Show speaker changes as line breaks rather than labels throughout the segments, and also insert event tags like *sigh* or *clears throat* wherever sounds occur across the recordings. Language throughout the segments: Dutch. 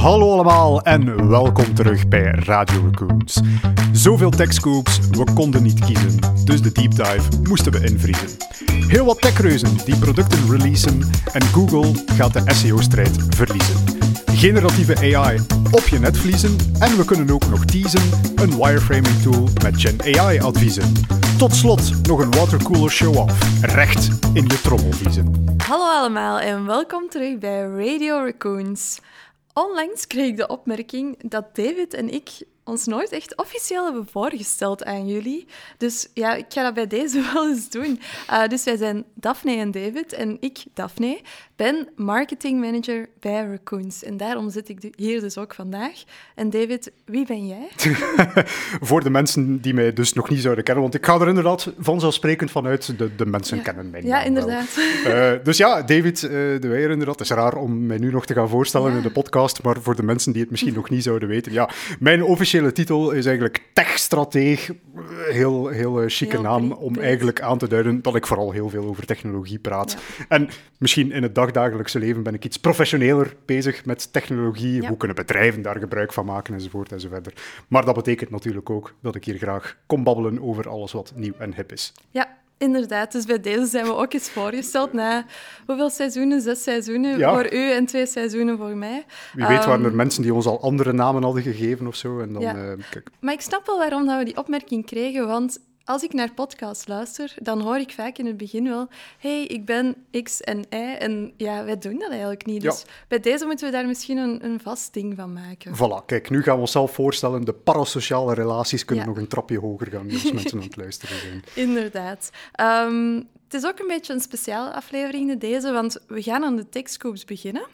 Hallo allemaal en welkom terug bij Radio Raccoons. Zoveel techscoops, we konden niet kiezen, dus de deep dive moesten we invriezen. Heel wat techreuzen die producten releasen en Google gaat de SEO-strijd verliezen. Generatieve AI op je netvliezen en we kunnen ook nog teasen een wireframing tool met Gen AI-adviezen. Tot slot nog een watercooler show-off, recht in je trommelvliezen.
Hallo allemaal en welkom terug bij Radio Raccoons. Onlangs kreeg ik de opmerking dat David en ik ons nooit echt officieel hebben voorgesteld aan jullie. Dus ja, ik ga dat bij deze *laughs* wel eens doen. Uh, dus wij zijn Daphne en David en ik, Daphne, ben marketingmanager bij Raccoons. En daarom zit ik hier dus ook vandaag. En David, wie ben jij? *laughs*
Voor de mensen die mij dus nog niet zouden kennen, want ik ga er inderdaad vanzelfsprekend vanuit, de, de mensen kennen mij
Ja, inderdaad.
Uh, dus ja, David uh, de Weijer inderdaad. Het is raar om mij nu nog te gaan voorstellen ja. in de podcast, maar voor de mensen die het misschien nog niet zouden weten, ja, mijn officiële titel is eigenlijk techstrateeg. Heel, heel chique heel naam om eigenlijk aan te duiden dat ik vooral heel veel over technologie praat. Ja. En misschien in het dag dagelijkse leven ben ik iets professioneler bezig met technologie. Ja. Hoe kunnen bedrijven daar gebruik van maken enzovoort enzoverder. Maar dat betekent natuurlijk ook dat ik hier graag kom babbelen over alles wat nieuw en hip is.
Ja, Inderdaad, dus bij deze zijn we ook eens voorgesteld na hoeveel seizoenen? Zes seizoenen ja. voor u en twee seizoenen voor mij.
Wie weet waren er um, mensen die ons al andere namen hadden gegeven of zo. En dan,
ja.
uh,
kijk. Maar ik snap wel waarom dat we die opmerking kregen, want als ik naar podcasts luister, dan hoor ik vaak in het begin wel: hey, ik ben X en Y. En ja, wij doen dat eigenlijk niet. Dus ja. bij deze moeten we daar misschien een, een, vast ding van maken.
Voilà, kijk, nu gaan we onszelf voorstellen: de parasociale relaties kunnen ja. nog een trapje hoger gaan als *laughs* mensen aan het luisteren zijn.
Inderdaad. Um, het is ook een beetje een speciale aflevering, deze, want we gaan aan de techscoops beginnen.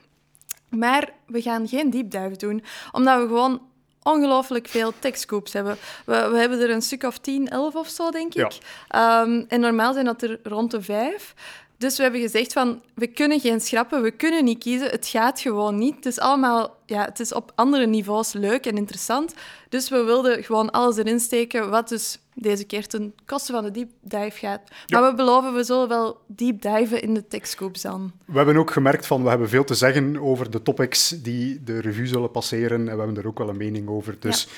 Maar we gaan geen deep dive doen, omdat we gewoon ongelooflijk veel techscoops hebben. We, we, hebben er een stuk of 10, 11 of zo, denk ik. Ja. Um, en normaal zijn dat er rond de vijf. Dus we hebben gezegd van, we kunnen geen schrappen, we kunnen niet kiezen, het gaat gewoon niet. Het is allemaal, ja, het is op andere niveaus leuk en interessant. Dus we wilden gewoon alles erin steken wat dus deze keer ten koste van de deep dive gaat. Maar ja. we beloven, we zullen wel deep diven in de techscoops dan.
We hebben ook gemerkt van, we hebben veel te zeggen over de topics die de revue zullen passeren. En we hebben er ook wel een mening over. Dus ja.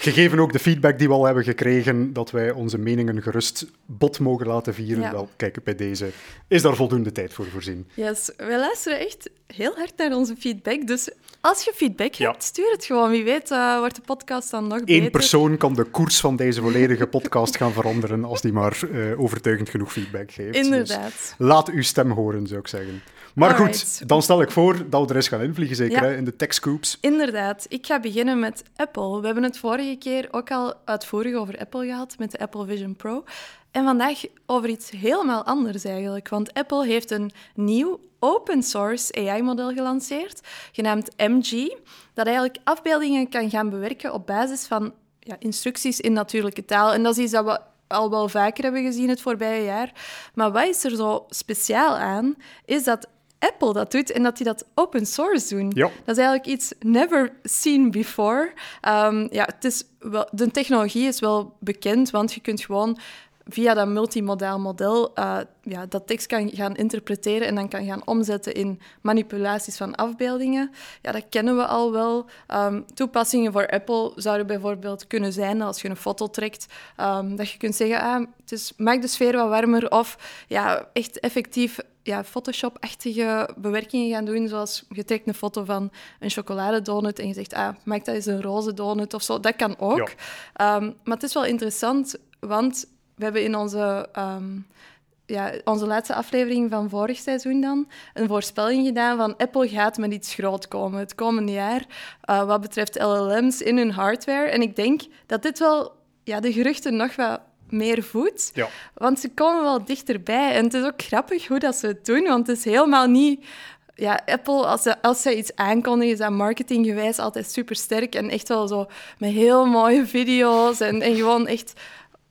Gegeven ook de feedback die we al hebben gekregen, dat wij onze meningen gerust bot mogen laten vieren. Ja. Wel, kijk, bij deze is daar voldoende tijd voor voorzien.
Yes, wij luisteren echt heel hard naar onze feedback. Dus als je feedback ja. hebt, stuur het gewoon. Wie weet uh, wordt de podcast dan nog beter.
Eén persoon kan de koers van deze volledige podcast gaan veranderen als die maar uh, overtuigend genoeg feedback geeft. *laughs*
Inderdaad.
Dus laat uw stem horen, zou ik zeggen. Maar Alright. goed, dan stel ik voor dat we er eens gaan invliegen, zeker, ja. hè, in de techscoops.
Inderdaad. Ik ga beginnen met Apple. We hebben het vorige keer ook al uitvoerig over Apple gehad, met de Apple Vision Pro. En vandaag over iets helemaal anders eigenlijk. Want Apple heeft een nieuw open source AI-model gelanceerd, genaamd MG, dat eigenlijk afbeeldingen kan gaan bewerken op basis van ja, instructies in natuurlijke taal. En dat is iets dat we al wel vaker hebben gezien het voorbije jaar. Maar wat is er zo speciaal aan, is dat Apple dat doet en dat die dat open source doen.
Ja.
Dat is eigenlijk iets never seen before. Um, ja, het is wel, de technologie is wel bekend, want je kunt gewoon via dat multimodaal model uh, ja, dat tekst kan gaan interpreteren en dan kan gaan omzetten in manipulaties van afbeeldingen. Ja, dat kennen we al wel. Um, toepassingen voor Apple zouden bijvoorbeeld kunnen zijn als je een foto trekt, um, dat je kunt zeggen, ah, het is, maak de sfeer wat warmer of ja, echt effectief ja, Photoshop-achtige bewerkingen gaan doen, zoals je trekt een foto van een chocoladedonut en je zegt, ah, maak dat eens een roze donut of zo. Dat kan ook. Ja. Um, maar het is wel interessant, want we hebben in onze, um, ja, onze laatste aflevering van vorig seizoen dan een voorspelling gedaan van Apple gaat met iets groot komen het komende jaar uh, wat betreft LLM's in hun hardware. En ik denk dat dit wel ja, de geruchten nog wat meer voedt.
Ja.
Want ze komen wel dichterbij. En het is ook grappig hoe dat ze het doen, want het is helemaal niet... Ja, Apple, als ze, als ze iets aankondigen, is dat marketinggewijs altijd super sterk en echt wel zo met heel mooie video's en, en gewoon echt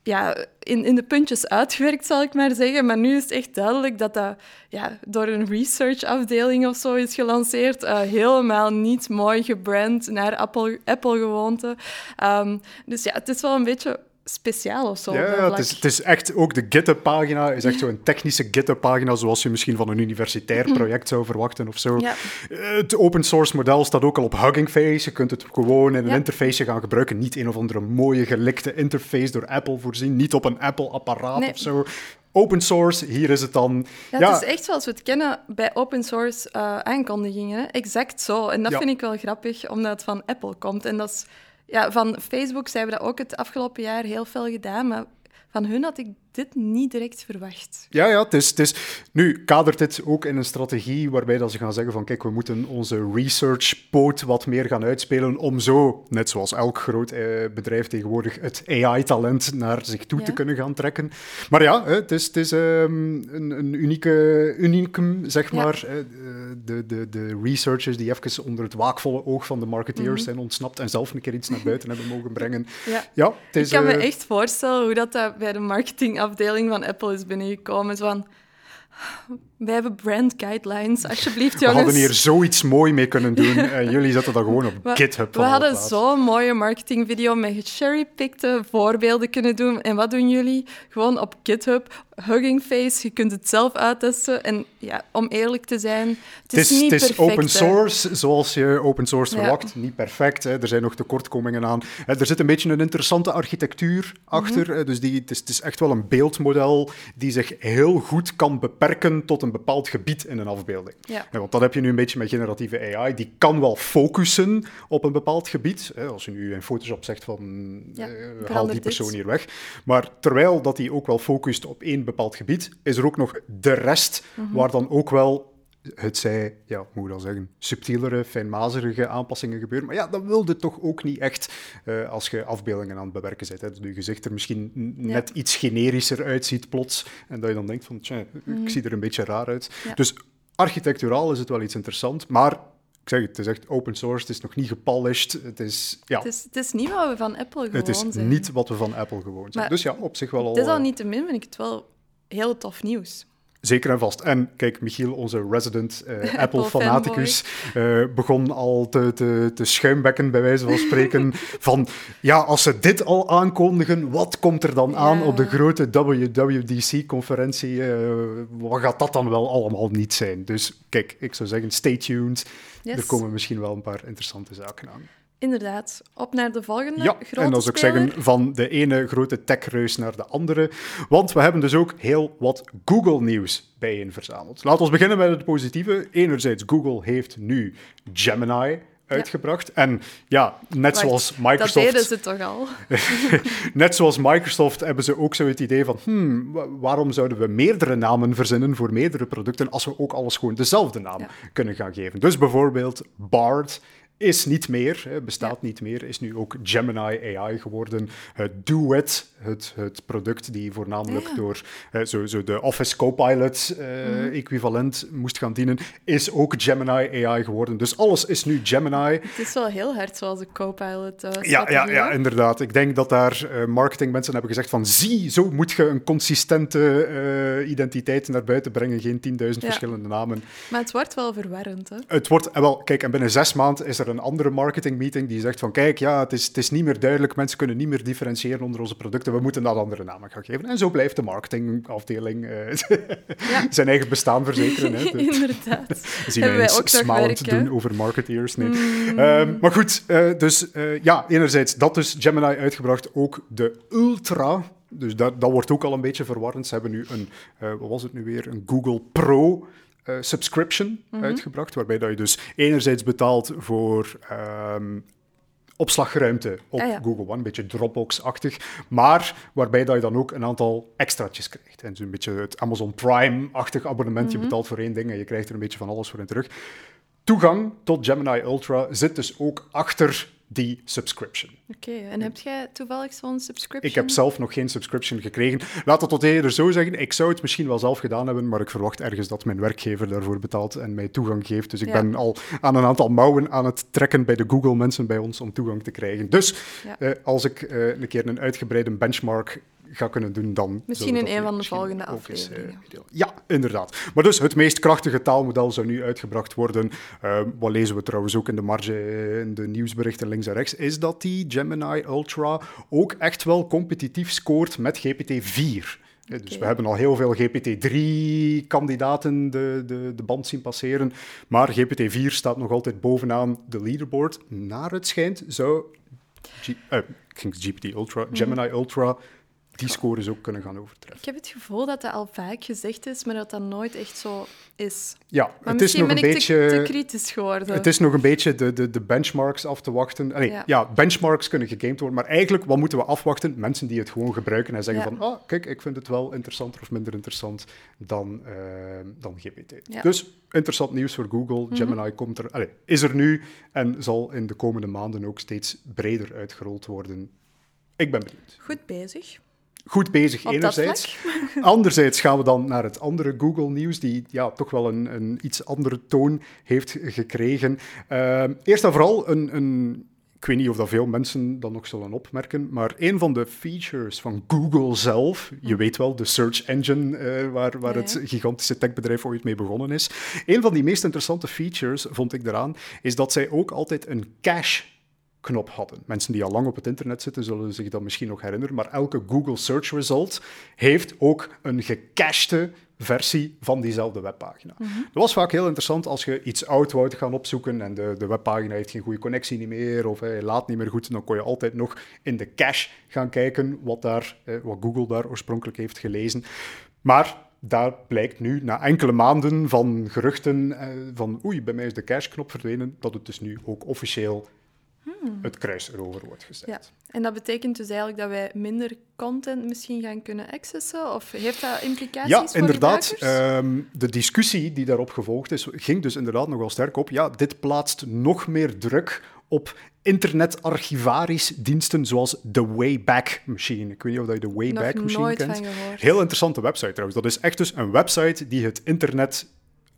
ja, in, in de puntjes uitgewerkt, zal ik maar zeggen. Maar nu is het echt duidelijk dat dat ja, door een research-afdeling of zo is gelanceerd. Uh, helemaal niet mooi gebrand naar Apple-gewoonte. Apple um, dus ja, het is wel een beetje speciaal of zo.
Ja, het, is, het is echt ook de GitHub-pagina is echt zo'n technische GitHub-pagina zoals je misschien van een universitair project zou verwachten of zo.
Ja.
Het open source model staat ook al op Hugging Face. Je kunt het gewoon in een
Ja.
interface gaan gebruiken. Niet een of andere mooie gelikte interface door Apple voorzien. Niet op een Apple-apparaat
Nee.
of zo. Open source, hier is het dan.
Ja,
Ja,
het is echt zoals we het kennen bij open source eh, aankondigingen. Exact zo. En dat vind ik wel grappig, omdat het van Apple komt. En dat is, ja, van Facebook zijn we dat ook het afgelopen jaar heel veel gedaan, maar van hun had ik dit niet direct verwacht.
Ja, ja, het is, het is... Nu, kadert dit ook in een strategie waarbij dat ze gaan zeggen van kijk, we moeten onze research-poot wat meer gaan uitspelen om zo, net zoals elk groot eh, bedrijf tegenwoordig, het AI-talent naar zich toe te kunnen gaan trekken. Maar ja, het is, het is ehm, een, een unieke unicum, zeg
Ja.
maar. Eh, De, de, de researchers die even onder het waakvolle oog van de marketeers
Mhm.
zijn ontsnapt en zelf een keer iets naar buiten hebben mogen brengen. *laughs*
Ja.
Ja, het is...
ik kan me
eh,
echt voorstellen hoe dat, dat bij de marketingafdeling van Apple is binnengekomen. Van, wij hebben brand guidelines, alsjeblieft
we
jongens.
hadden hier zoiets mooi mee kunnen doen *laughs* en jullie zetten dat gewoon op
We-
GitHub.
We hadden zo'n mooie marketingvideo met gecherrypickte voorbeelden kunnen doen. En wat doen jullie? Gewoon op GitHub, Hugging Face. Je kunt het zelf uittesten. En ja, om eerlijk te zijn, het is, niet
het is
perfect.
open
hè.
source, zoals je open source
Ja.
verwacht. Niet perfect, hè. er zijn nog tekortkomingen aan. Hè, Er zit een beetje een interessante architectuur achter.
Mhm.
hè. Dus die, het, is, het is echt wel een beeldmodel die zich heel goed kan beperken tot een bepaald gebied in een afbeelding.
Ja.
Want dat heb je nu een beetje met generatieve AI. Die kan wel focussen op een bepaald gebied. Als je nu in Photoshop zegt van
Ja,
eh, haal die
dit.
persoon hier weg. Maar terwijl dat hij ook wel focust op één bepaald gebied, is er ook nog de rest
Mhm.
waar dan ook wel het zij, ja, hoe moet ik dat zeggen, subtielere, fijnmazerige aanpassingen gebeuren. Maar ja, dat wilde toch ook niet echt eh, als je afbeeldingen aan het bewerken bent. Hè, dat je gezicht er misschien
Ja.
net iets generischer uitziet plots. En dat je dan denkt van, tja, ik zie er een beetje raar uit.
Ja.
Dus architecturaal is het wel iets interessants, maar ik zeg het, het is echt open source, het is nog niet gepolished, het is, ja,
Het is, het is niet wat we van Apple gewoon
het is
zijn.
niet wat we van Apple gewoon zijn.
Maar
dus ja, op zich wel al...
Het is al
eh,
niet te min, vind ik het wel heel tof nieuws.
Zeker en vast. En kijk, Michiel, onze resident eh, *laughs*
Apple
Apple-fanaticus, eh, begon al te, te, te schuimbekken, bij wijze van spreken, *laughs* van ja, als ze dit al aankondigen, wat komt er dan aan op de grote WWDC-conferentie? Eh, wat gaat dat dan wel allemaal niet zijn? Dus kijk, ik zou zeggen, stay tuned.
Yes.
Er komen misschien wel een paar interessante zaken aan.
Inderdaad. Op naar de volgende
Ja,
grote
en dan zou ik
speler.
zeggen van de ene grote techreus naar de andere. Want we hebben dus ook heel wat Google-nieuws bijeen verzameld. Laten we beginnen met het positieve. Enerzijds, Google heeft nu Gemini uitgebracht. En ja, net
Wacht,
zoals
Dat
Microsoft...
deden ze toch al? *laughs* *laughs*
Net zoals Microsoft hebben ze ook zo het idee van, hmm, wa- waarom zouden we meerdere namen verzinnen voor meerdere producten als we ook alles gewoon dezelfde naam
Ja.
kunnen gaan geven. Dus bijvoorbeeld Bard is niet meer, hè, bestaat niet meer, is nu ook Gemini AI geworden. Het Duet, het, het product die voornamelijk
Ah, ja.
door zo, zo de Office Copilot eh,
Mhm.
equivalent moest gaan dienen, is ook Gemini AI geworden. Dus alles is nu Gemini.
Het is wel heel hard zoals de Copilot. eh
Ja, ja, ja, inderdaad. Ik denk dat daar eh, marketingmensen hebben gezegd van zie, zo moet je een consistente identiteit naar buiten brengen, geen 10.000
Ja.
verschillende namen.
Maar het wordt wel verwarrend, hè?
Het wordt, en wel, kijk, en binnen zes maanden is er een andere marketingmeeting die zegt van kijk, ja, het is, het is niet meer duidelijk, mensen kunnen niet meer differentiëren onder onze producten, we moeten dat andere namen gaan geven. En zo blijft de marketingafdeling eh, *laughs*
Ja.
zijn eigen bestaan verzekeren. Hè. *laughs* De-
Inderdaad. *laughs*
zien
Hebben
wij
nog
smalend doen over marketeers. Nee. Ehm, maar goed, eh, dus eh, ja, enerzijds dat dus Gemini uitgebracht, ook de Ultra. Dus dat, dat wordt ook al een beetje verwarrend. Ze hebben nu een, wat was het nu weer, een Google Pro eh, subscription uitgebracht, waarbij dat je dus enerzijds betaalt voor ehm, opslagruimte op
Ah, ja.
Google One, een beetje Dropbox-achtig, maar waarbij dat je dan ook een aantal extraatjes krijgt. En dus een beetje het Amazon Prime-achtig abonnement. Je betaalt voor één ding en je krijgt er een beetje van alles voor in terug. Toegang tot Gemini Ultra zit dus ook achter die subscription.
Oké, en heb jij toevallig zo'n subscription?
Ik heb zelf nog geen subscription gekregen. Laat het tot eerder zo zeggen. Ik zou het misschien wel zelf gedaan hebben, maar ik verwacht ergens dat mijn werkgever daarvoor betaalt en mij toegang geeft. Dus ik
Ja.
ben al aan een aantal mouwen aan het trekken bij de Google-mensen bij ons om toegang te krijgen. Dus
Ja.
eh, als ik eh, een keer een uitgebreide benchmark ga kunnen doen, dan...
Misschien in een van de volgende
eens, eh,
afleveringen.
delen. Ja, inderdaad. Maar dus het meest krachtige taalmodel zou nu uitgebracht worden. Eh, wat lezen we trouwens ook in de marge, eh, in de nieuwsberichten links en rechts, is dat die Gemini Ultra ook echt wel competitief scoort met GPT-4. Ja, Dus we hebben al heel veel GPT-3-kandidaten de, de, de band zien passeren. Maar GPT-4 staat nog altijd bovenaan de leaderboard. Naar het schijnt zou G- eh, ik GPT Ultra,
Mhm.
Gemini Ultra, die scores ook kunnen gaan overtreffen.
Ik heb het gevoel dat dat al vaak gezegd is, maar dat dat nooit echt zo is.
Ja,
Maar
het is nog een beetje...
te, te kritisch geworden.
Het is nog een beetje de, de, de benchmarks af te wachten. Allee, ja.
Ja.
benchmarks kunnen gegamed worden, maar eigenlijk, wat moeten we afwachten? Mensen die het gewoon gebruiken en zeggen
Ja.
van, ah, kijk, ik vind het wel interessanter of minder interessant dan, eh, dan GPT.
Ja. Mhm.
Dus interessant nieuws voor Google. Gemini komt er, allee, is er nu en zal in de komende maanden ook steeds breder uitgerold worden. Ik ben benieuwd.
Goed bezig.
Goed bezig
Op
enerzijds. *laughs* Anderzijds gaan we dan naar het andere Google-nieuws, die ja, toch wel een, een iets andere toon heeft gekregen. Ehm, eerst en vooral een, een ik weet niet of dat veel mensen dat nog zullen opmerken, maar een van de features van Google zelf, je weet wel, de search engine eh, waar, waar
Ja,
het gigantische techbedrijf ooit mee begonnen is. Een van die meest interessante features, vond ik eraan, is dat zij ook altijd een cache knop hadden. Mensen die al lang op het internet zitten zullen zich dat misschien nog herinneren, maar elke Google Search Result heeft ook een gecached versie van diezelfde webpagina. Dat was vaak heel interessant als je iets oud wou gaan opzoeken en de, de webpagina heeft geen goede connectie niet meer of hij laat niet meer goed, dan kon je altijd nog in de cache gaan kijken wat, daar, eh, wat Google daar oorspronkelijk heeft gelezen. Maar daar blijkt nu, na enkele maanden van geruchten eh, van oei, bij mij is de cache-knop verdwenen, dat het dus nu ook officieel het kruis erover wordt gezet.
Ja. En dat betekent dus eigenlijk dat wij minder content misschien gaan kunnen accessen? Of heeft dat implicaties
Ja,
voor
inderdaad.
gebruikers?
ehm, de discussie die daarop gevolgd is, ging dus inderdaad nogal sterk op. Ja, dit plaatst nog meer druk op internetarchivarisch-diensten zoals de Wayback Machine. Ik weet niet of je de Wayback
Nog
Machine kent. Heel interessante website trouwens. Dat is echt dus een website die het internet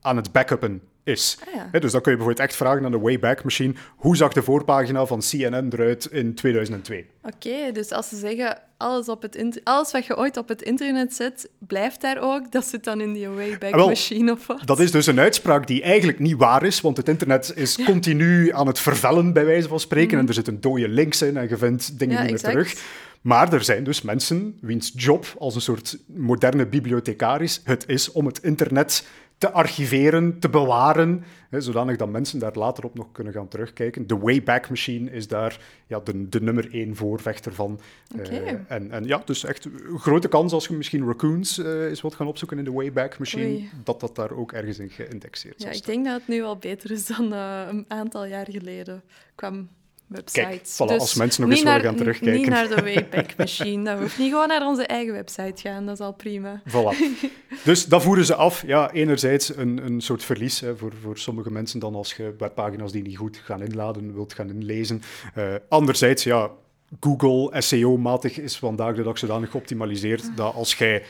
aan het backuppen is.
Ah, ja.
Dus dan kun je bijvoorbeeld echt vragen aan de Wayback Machine, hoe zag de voorpagina van CNN eruit in 2002?
Oké, dus als ze zeggen alles, op het alles wat je ooit op het internet zet, blijft daar ook. Dat zit dan in die Wayback
Ah, wel,
Machine of wat?
Dat is dus een uitspraak die eigenlijk niet waar is, want het internet is continu aan het vervellen, bij wijze van spreken. En er zitten dode links in en je vindt dingen
Mhm. Ja,
niet meer
exact.
terug. Maar er zijn dus mensen wiens job als een soort moderne bibliothecaris het is om het internet te archiveren, te bewaren, hè, zodanig dat mensen daar later op nog kunnen gaan terugkijken. De Wayback Machine is daar ja, de, de nummer één voorvechter van. Eh, en, en ja, dus echt een grote kans als je misschien raccoons eh eens wat gaan opzoeken in de Wayback Machine,
Oei.
dat dat daar ook ergens in geïndexeerd
Ja,
zal
ik denk dat het nu al beter is dan eh, een aantal jaar geleden kwam
Kijk, voilà, als mensen nog eens willen gaan terugkijken.
Niet naar de *laughs* Wayback Machine. Dat hoeft niet gewoon naar onze eigen website gaan. Dat is al prima.
Voilà. *laughs* Dus dat voeren ze af. Ja, enerzijds een, een soort verlies hè, voor, voor sommige mensen dan als je webpagina's die niet goed gaan inladen wilt gaan inlezen. Eh, anderzijds, ja, Google SEO-matig is vandaag de dag zodanig geoptimaliseerd dat als jij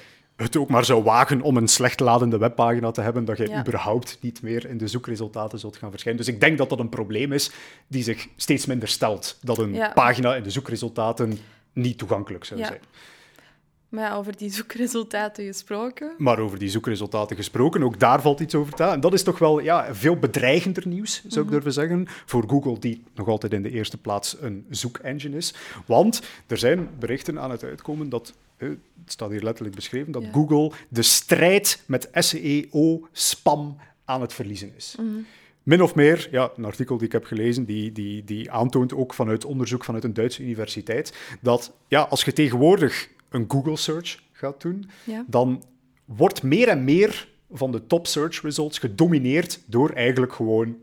het ook maar zou wagen om een slecht ladende webpagina te hebben, dat je
Ja.
überhaupt niet meer in de zoekresultaten zult gaan verschijnen. Dus ik denk dat dat een probleem is die zich steeds minder stelt. Dat een
Ja.
pagina in de zoekresultaten niet toegankelijk zou
Ja.
zijn.
Maar ja, over die zoekresultaten gesproken.
Maar over die zoekresultaten gesproken, ook daar valt iets over te En dat is toch wel ja, veel bedreigender nieuws, zou ik durven zeggen, voor Google, die nog altijd in de eerste plaats een zoekengine is. Want er zijn berichten aan het uitkomen dat, het staat hier letterlijk beschreven, dat
Ja.
Google de strijd met SEO-spam aan het verliezen is. Min of meer, ja, een artikel die ik heb gelezen, die, die, die aantoont ook vanuit onderzoek vanuit een Duitse universiteit, dat ja, als je tegenwoordig een Google search gaat doen,
Ja.
dan wordt meer en meer van de top search results gedomineerd door eigenlijk gewoon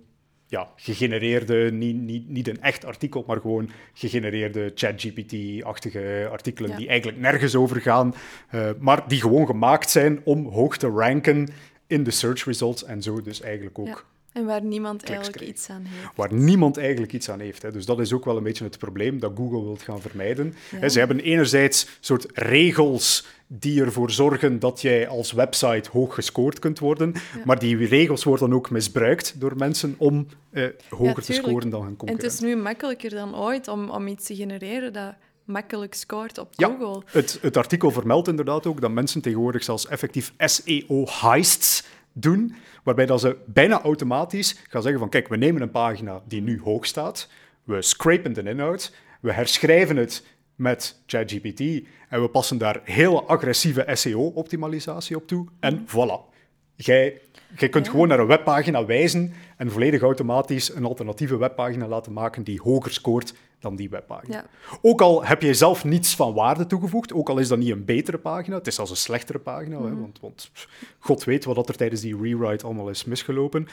ja, gegenereerde, niet, niet, niet een echt artikel, maar gewoon gegenereerde ChatGPT-achtige artikelen
Ja.
die eigenlijk nergens over gaan, eh, maar die gewoon gemaakt zijn om hoog te ranken in de search results en zo dus eigenlijk ook.
En waar niemand eigenlijk
krijgen.
iets aan heeft.
waar niemand eigenlijk iets aan heeft. Hè. Dus dat is ook wel een beetje het probleem dat Google wil gaan vermijden.
Ja.
Ze hebben enerzijds soort regels die ervoor zorgen dat jij als website hoog gescoord kunt worden, maar die regels worden dan ook misbruikt door mensen om eh, hoger te scoren dan hun
En het is nu makkelijker dan ooit om, om iets te genereren dat makkelijk scoort op
Ja,
Google.
het, het artikel vermeldt inderdaad ook dat mensen tegenwoordig zelfs effectief SEO-heists doen, waarbij dat ze bijna automatisch gaan zeggen van kijk, we nemen een pagina die nu hoog staat, we scrapen de inhoud, we herschrijven het met ChatGPT en we passen daar hele agressieve SEO-optimalisatie op toe en voilà. Jij, jij kunt
Ja.
gewoon naar een webpagina wijzen en volledig automatisch een alternatieve webpagina laten maken die hoger scoort dan die webpagina.
Ja.
Ook al heb jij zelf niets van waarde toegevoegd, ook al is dat niet een betere pagina, het is zelfs een slechtere pagina,
Mhm.
hè, want, want pff, god weet wat dat er tijdens die rewrite allemaal is misgelopen.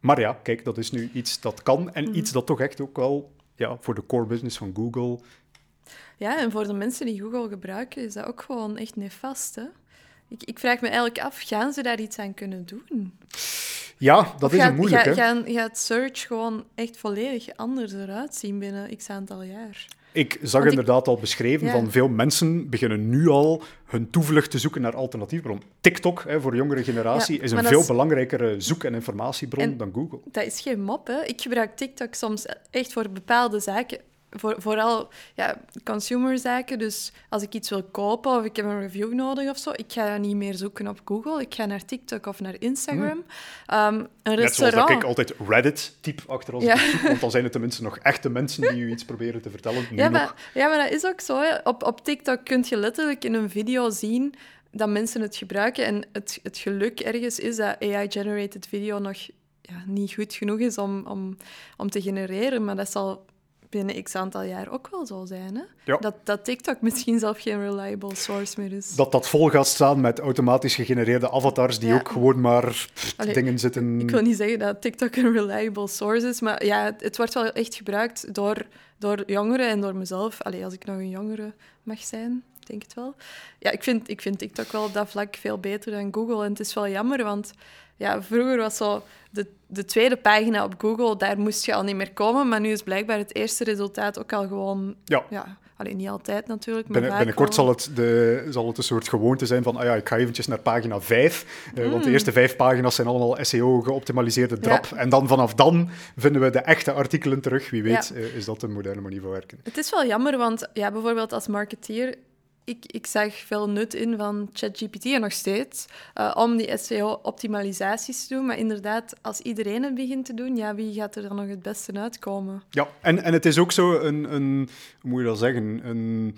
Maar ja, kijk, dat is nu iets dat kan en
Mhm.
iets dat toch echt ook wel ja, voor de core business van Google...
Ja, en voor de mensen die Google gebruiken is dat ook gewoon echt nefast. Hè? Ik, ik vraag me eigenlijk af, gaan ze daar iets aan kunnen doen?
Ja, dat
Of
is
gaat,
moeilijk,
ga- gaan- gaat search gewoon echt volledig anders eruit zien binnen x aantal jaar?
Ik zag
Want ik-
inderdaad al beschreven
Ja.
van veel mensen beginnen nu al hun toevlucht te zoeken naar alternatieve bron. TikTok hè, voor de jongere generatie
Ja,
is een veel
is-
belangrijkere zoek- en informatiebron
En-
dan Google.
Dat is geen mop, hè. Ik gebruik TikTok soms echt voor bepaalde zaken. Voor, vooral ja, consumerzaken. Dus als ik iets wil kopen of ik heb een review nodig of zo, ik ga niet meer zoeken op Google. Ik ga naar TikTok of naar Instagram. Ehm, een
Net zoals dat ik altijd Reddit typ achter
Ja.
zoek, want dan zijn het tenminste nog echte mensen die u iets proberen te vertellen. Nu
Ja
nog.
maar, ja, maar dat is ook zo. Hè. Op, op TikTok kun je letterlijk in een video zien dat mensen het gebruiken. En het, het geluk ergens is dat AI-generated video nog ja, niet goed genoeg is om, om, om te genereren. Maar dat zal binnen x aantal jaar ook wel zo zijn. Hè?
Ja.
Dat, dat TikTok misschien zelf geen reliable source meer is.
Dat dat vol gaat staan met automatisch gegenereerde avatars die
Ja.
ook gewoon maar
Allee,
dingen zitten...
Ik wil niet zeggen dat TikTok een reliable source is, maar ja, het, het wordt wel echt gebruikt door, door jongeren en door mezelf. Allee, als ik nog een jongere mag zijn, denk het wel. Ja, ik vind, ik vind TikTok wel op dat vlak veel beter dan Google. En het is wel jammer, want ja, vroeger was zo de, de tweede pagina op Google, daar moest je al niet meer komen. Maar nu is blijkbaar het eerste resultaat ook al gewoon...
Ja.
Ja, alleen niet altijd natuurlijk, maar
Binnen, binnenkort zal het, de, zal het een soort gewoonte zijn van, ah ja, ik ga eventjes naar pagina 5, eh, want de
Mm.
eerste vijf pagina's zijn allemaal SEO-geoptimaliseerde drap. En dan vanaf dan vinden we de echte artikelen terug. Wie weet
Ja.
eh, is dat een moderne manier van werken.
Het is wel jammer, want ja, bijvoorbeeld als marketeer, ik, ik zag veel nut in van ChatGPT en nog steeds, eh, om die SEO-optimalisaties te doen. Maar inderdaad, als iedereen het begint te doen, ja, wie gaat er dan nog het beste uitkomen?
Ja, en, en het is ook zo een, een hoe moet je dat zeggen, een...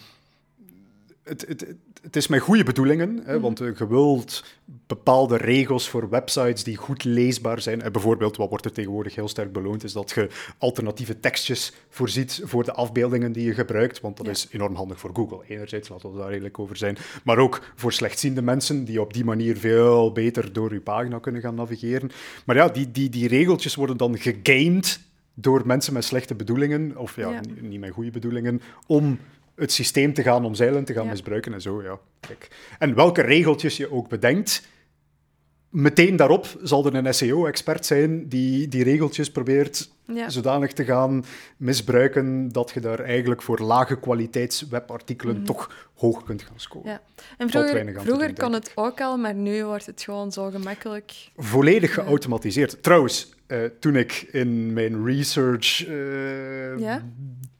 Het, het, het- is met goede bedoelingen, hè, want eh, je wilt bepaalde regels voor websites die goed leesbaar zijn. En bijvoorbeeld, wat wordt er tegenwoordig heel sterk beloond, is dat je alternatieve tekstjes voorziet voor de afbeeldingen die je gebruikt, want dat
Ja.
is enorm handig voor Google. Enerzijds, laten we daar redelijk over zijn, maar ook voor slechtziende mensen die op die manier veel beter door je pagina kunnen gaan navigeren. Maar ja, die, die, die regeltjes worden dan gegamed door mensen met slechte bedoelingen, of ja,
Ja.
niet- niet met goede bedoelingen, om het systeem te gaan omzeilen, te gaan
Ja.
misbruiken en zo, ja. Kijk. En welke regeltjes je ook bedenkt, meteen daarop zal er een SEO-expert zijn die die regeltjes probeert
Ja.
zodanig te gaan misbruiken dat je daar eigenlijk voor lage kwaliteits webartikelen toch hoog kunt gaan scoren.
Mhm. Ja. En vroeger, vroeger kon het ook al, maar nu wordt het gewoon zo gemakkelijk.
Volledig geautomatiseerd. Trouwens, eh, toen ik in mijn research eh,
Ja?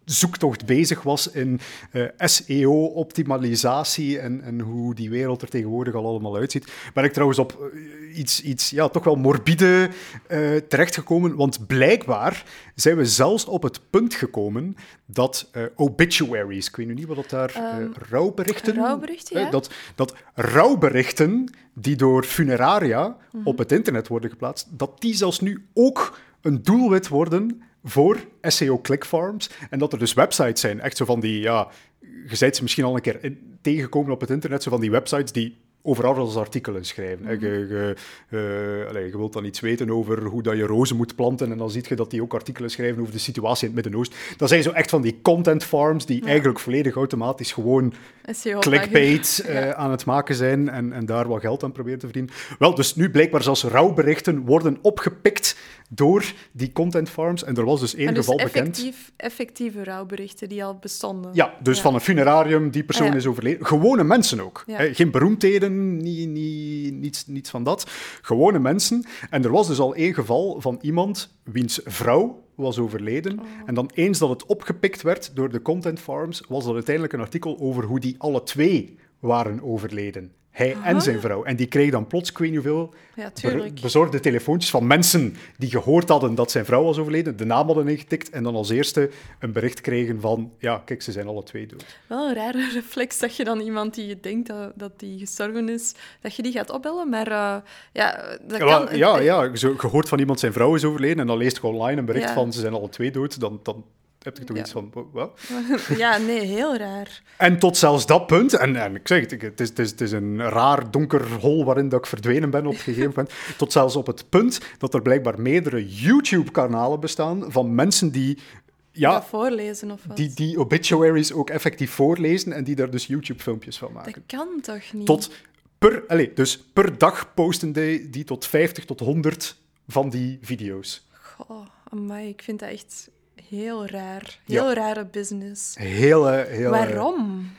zoektocht bezig was in eh, SEO-optimalisatie en, en hoe die wereld er tegenwoordig al allemaal uitziet, ben ik trouwens op iets, iets ja, toch wel morbide terechtgekomen. Want blijkbaar zijn we zelfs op het punt gekomen dat eh, obituaries, ik weet nu niet wat dat daar, eh,
Ehm,
rouwberichten...
rouwberichten,
eh,
ja.
dat, dat rouwberichten die door funeraria
Mhm.
op het internet worden geplaatst, dat die zelfs nu ook een doelwit worden voor SEO clickfarms. En dat er dus websites zijn, echt zo van die, ja, je ze misschien al een keer in- tegengekomen op het internet, zo van die websites die overal als artikelen schrijven. hè. Je, je, eh, allee, je wilt dan iets weten over hoe dat je rozen moet planten en dan zie je dat die ook artikelen schrijven over de situatie in het Midden-Oosten. Dat zijn zo echt van die content farms die
Ja.
eigenlijk volledig automatisch gewoon
SEO
clickbait eh,
Ja.
aan het maken zijn en, en daar wat geld aan proberen te verdienen. Wel, dus nu blijkbaar zelfs rouwberichten worden opgepikt door die content farms. En er was dus één
En dus
geval bekend.
effectief, effectieve rouwberichten die al bestonden.
Ja, dus
Ja.
van een funararium, die persoon
ja.
is overleden. Gewone mensen ook. Hè, geen beroemdheden, niet, niets, niets van dat. Gewone mensen. En er was dus al één geval van iemand wiens vrouw was overleden. En dan eens dat het opgepikt werd door de content farms, was dat uiteindelijk een artikel over hoe die alle twee waren overleden. Hij en zijn vrouw. En die kreeg dan plots, ik weet niet hoeveel,
Ja,
bezorgde telefoontjes van mensen die gehoord hadden dat zijn vrouw was overleden, de naam hadden ingetikt en dan als eerste een bericht kregen van, ja, kijk, ze zijn alle twee dood.
Wel een rare *laughs* reflex dat je dan iemand die je denkt dat, dat die gestorven is, dat je die gaat opbellen. Maar eh, ja, dat
Ja,
kan...
ja, ja, zo gehoord van iemand zijn vrouw is overleden en dan leest je online een bericht
Ja.
van ze zijn alle twee dood, dan, dan heb je toch
Ja.
iets van, wat? *laughs*
ja, nee, heel raar.
En tot zelfs dat punt, en, en ik zeg het, ik- het is, het, is, het is een raar donker hol waarin dat ik verdwenen ben op een gegeven moment, *laughs* tot zelfs op het punt dat er blijkbaar meerdere YouTube-kanalen bestaan van mensen die,
Ja.
ja,
voorlezen of wat.
die, die obituaries ook effectief voorlezen en die daar dus YouTube-filmpjes van maken.
Dat kan toch niet?
Tot per, allez, dus per dag posten die, die tot 50 tot 100 van die video's.
Goh, amai, ik vind dat echt heel raar. Heel rare business.
Heel, eh, heel... eh,
Waarom? *laughs*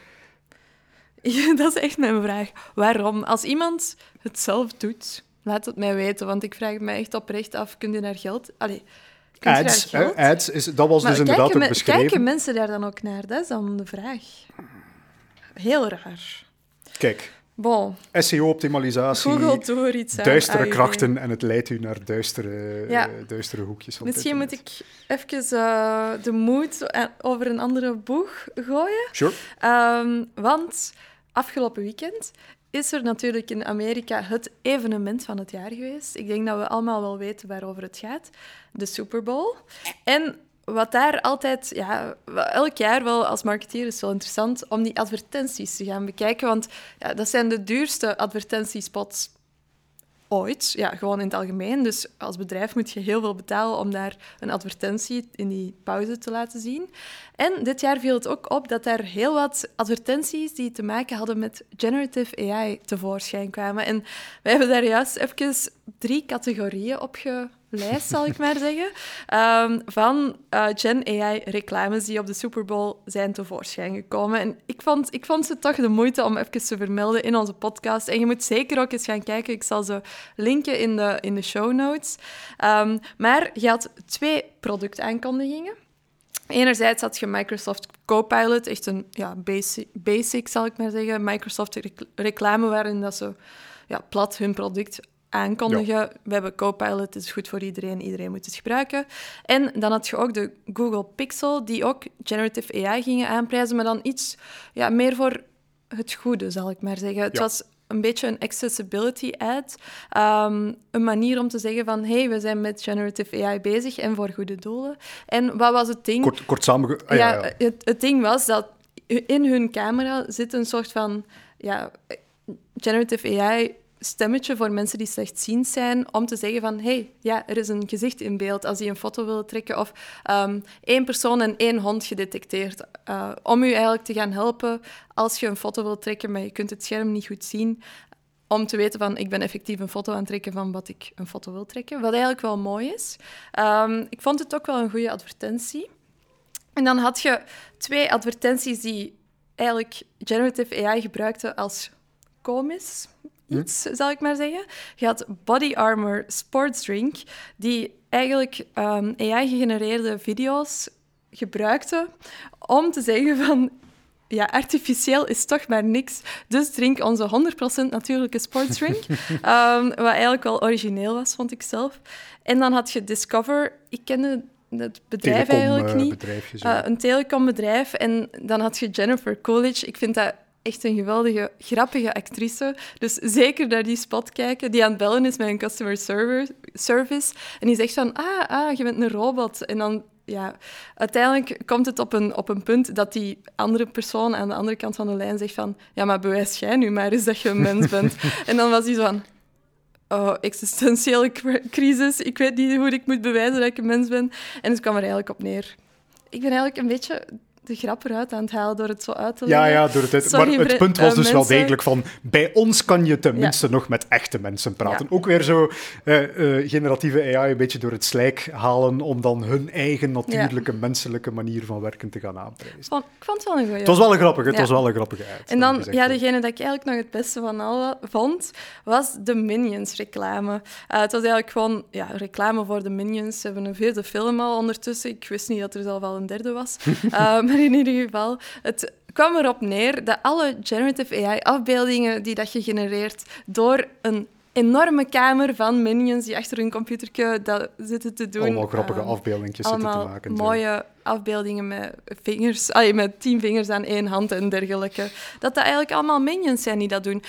Ja, dat is echt mijn vraag. Waarom? Als iemand het zelf doet, laat het mij weten, want ik vraag mij echt oprecht af. Kun je daar geld... Allee, je
Ads,
daar geld...
hè, ads is, dat was
Maar
dus inderdaad
kijken,
ook
me-
beschreven.
kijken mensen daar dan ook naar? Dat is dan de vraag. Heel raar.
Kijk,
Bon,
SEO-optimalisatie,
Google doet er iets aan.
duistere
AUV.
krachten en het leidt u naar duistere,
Ja.
eh, duistere hoekjes
Misschien moet ik even eh, de moed eh, over een andere boeg gooien.
Sure.
Ehm, want afgelopen weekend is er natuurlijk in Amerika het evenement van het jaar geweest. Ik denk dat we allemaal wel weten waarover het gaat. De Super Bowl. En wat daar altijd, ja, elk jaar wel als marketeer is wel interessant om die advertenties te gaan bekijken. Want ja, dat zijn de duurste advertentiespots ooit. Ja, gewoon in het algemeen. Dus als bedrijf moet je heel veel betalen om daar een advertentie in die pauze te laten zien. En dit jaar viel het ook op dat er heel wat advertenties die te maken hadden met generative AI tevoorschijn kwamen. En wij hebben daar juist even drie categorieën op gelijst, zal ik maar zeggen, ehm, van eh, Gen AI-reclames die op de Super Bowl zijn tevoorschijn gekomen. En ik vond, ik vond ze toch de moeite om even te vermelden in onze podcast. En je moet zeker ook eens gaan kijken. Ik zal ze linken in de, in de show notes. Ehm, maar je had twee productaankondigingen. Enerzijds had je Microsoft Copilot, echt een ja, basic, basic, zal ik maar zeggen, Microsoft rec- reclame waarin dat ze ja, plat hun product aankondigen. We hebben Copilot, het is goed voor iedereen, iedereen moet het gebruiken. En dan had je ook de Google Pixel, die ook generative AI gingen aanprijzen, maar dan iets ja, meer voor het goede, zal ik maar zeggen. Het
Ja.
was een beetje een accessibility ad. Ehm, een manier om te zeggen van, hey, we zijn met generative AI bezig en voor goede doelen. En wat was het ding?
Kort, kort samenge... ah, ja,
ja,
ja.
Het, het ding was dat in hun camera zit een soort van ja, generative AI stemmetje voor mensen die slechtziend zijn, om te zeggen van, hey, ja, er is een gezicht in beeld als die een foto willen trekken, of ehm, één persoon en één hond gedetecteerd, eh, om u eigenlijk te gaan helpen als je een foto wilt trekken, maar je kunt het scherm niet goed zien, om te weten van, ik ben effectief een foto aan het trekken van wat ik een foto wil trekken, wat eigenlijk wel mooi is. Ehm, ik vond het ook wel een goede advertentie. En dan had je twee advertenties die eigenlijk generative AI gebruikten als komisch iets, zal ik maar zeggen. Je had Body Armor Sports Drink, die eigenlijk ehm, AI-gegenereerde video's gebruikte om te zeggen van... Ja, artificieel is toch maar niks. Dus drink onze 100% natuurlijke sportsdrink. *laughs* Ehm wat eigenlijk wel origineel was, vond ik zelf. En dan had je Discover. Ik kende het bedrijf
Telecom,
eigenlijk
eh,
niet. Uh, een telecombedrijf. En dan had je Jennifer Coolidge. Ik vind dat echt een geweldige, grappige actrice. Dus zeker naar die spot kijken, die aan het bellen is met een customer service. En die zegt van, ah, ah, je bent een robot. En dan, ja, uiteindelijk komt het op een, op een punt dat die andere persoon aan de andere kant van de lijn zegt van, ja, maar bewijs jij nu maar eens dat je een mens bent. *laughs* en dan was hij zo van, oh, existentiële cri- crisis. Ik weet niet hoe ik moet bewijzen dat ik een mens ben. En het kwam er eigenlijk op neer. Ik ben eigenlijk een beetje de grap eruit aan het halen door het zo uit te
Ja,
leggen.
ja, door het,
Sorry,
maar het punt was
eh,
dus wel degelijk van, bij ons kan je tenminste nog met echte mensen praten. Ook weer zo eh, eh, generatieve AI een beetje door het slijk halen om dan hun eigen natuurlijke, menselijke manier van werken te gaan aanprijzen.
Ik vond, ik vond het wel een goeie.
Het was wel een grappige, het
Ja.
was wel een grappige uit.
En dan, ja, degene dat ik eigenlijk nog het beste van alle vond, was de Minions-reclame. Het was eigenlijk gewoon ja, reclame voor de Minions. Ze hebben een vierde film al ondertussen. Ik wist niet dat er zelf al een derde was. *laughs* Eh, maar in ieder geval, het kwam erop neer dat alle generative AI-afbeeldingen die dat je genereert door een enorme kamer van minions die achter hun computertje dat zitten te doen.
Allemaal grappige
ehm,
afbeeldingjes zitten te maken.
mooie afbeeldingen met vingers, allee, met tien vingers aan één hand en dergelijke. Dat dat eigenlijk allemaal minions zijn die dat doen.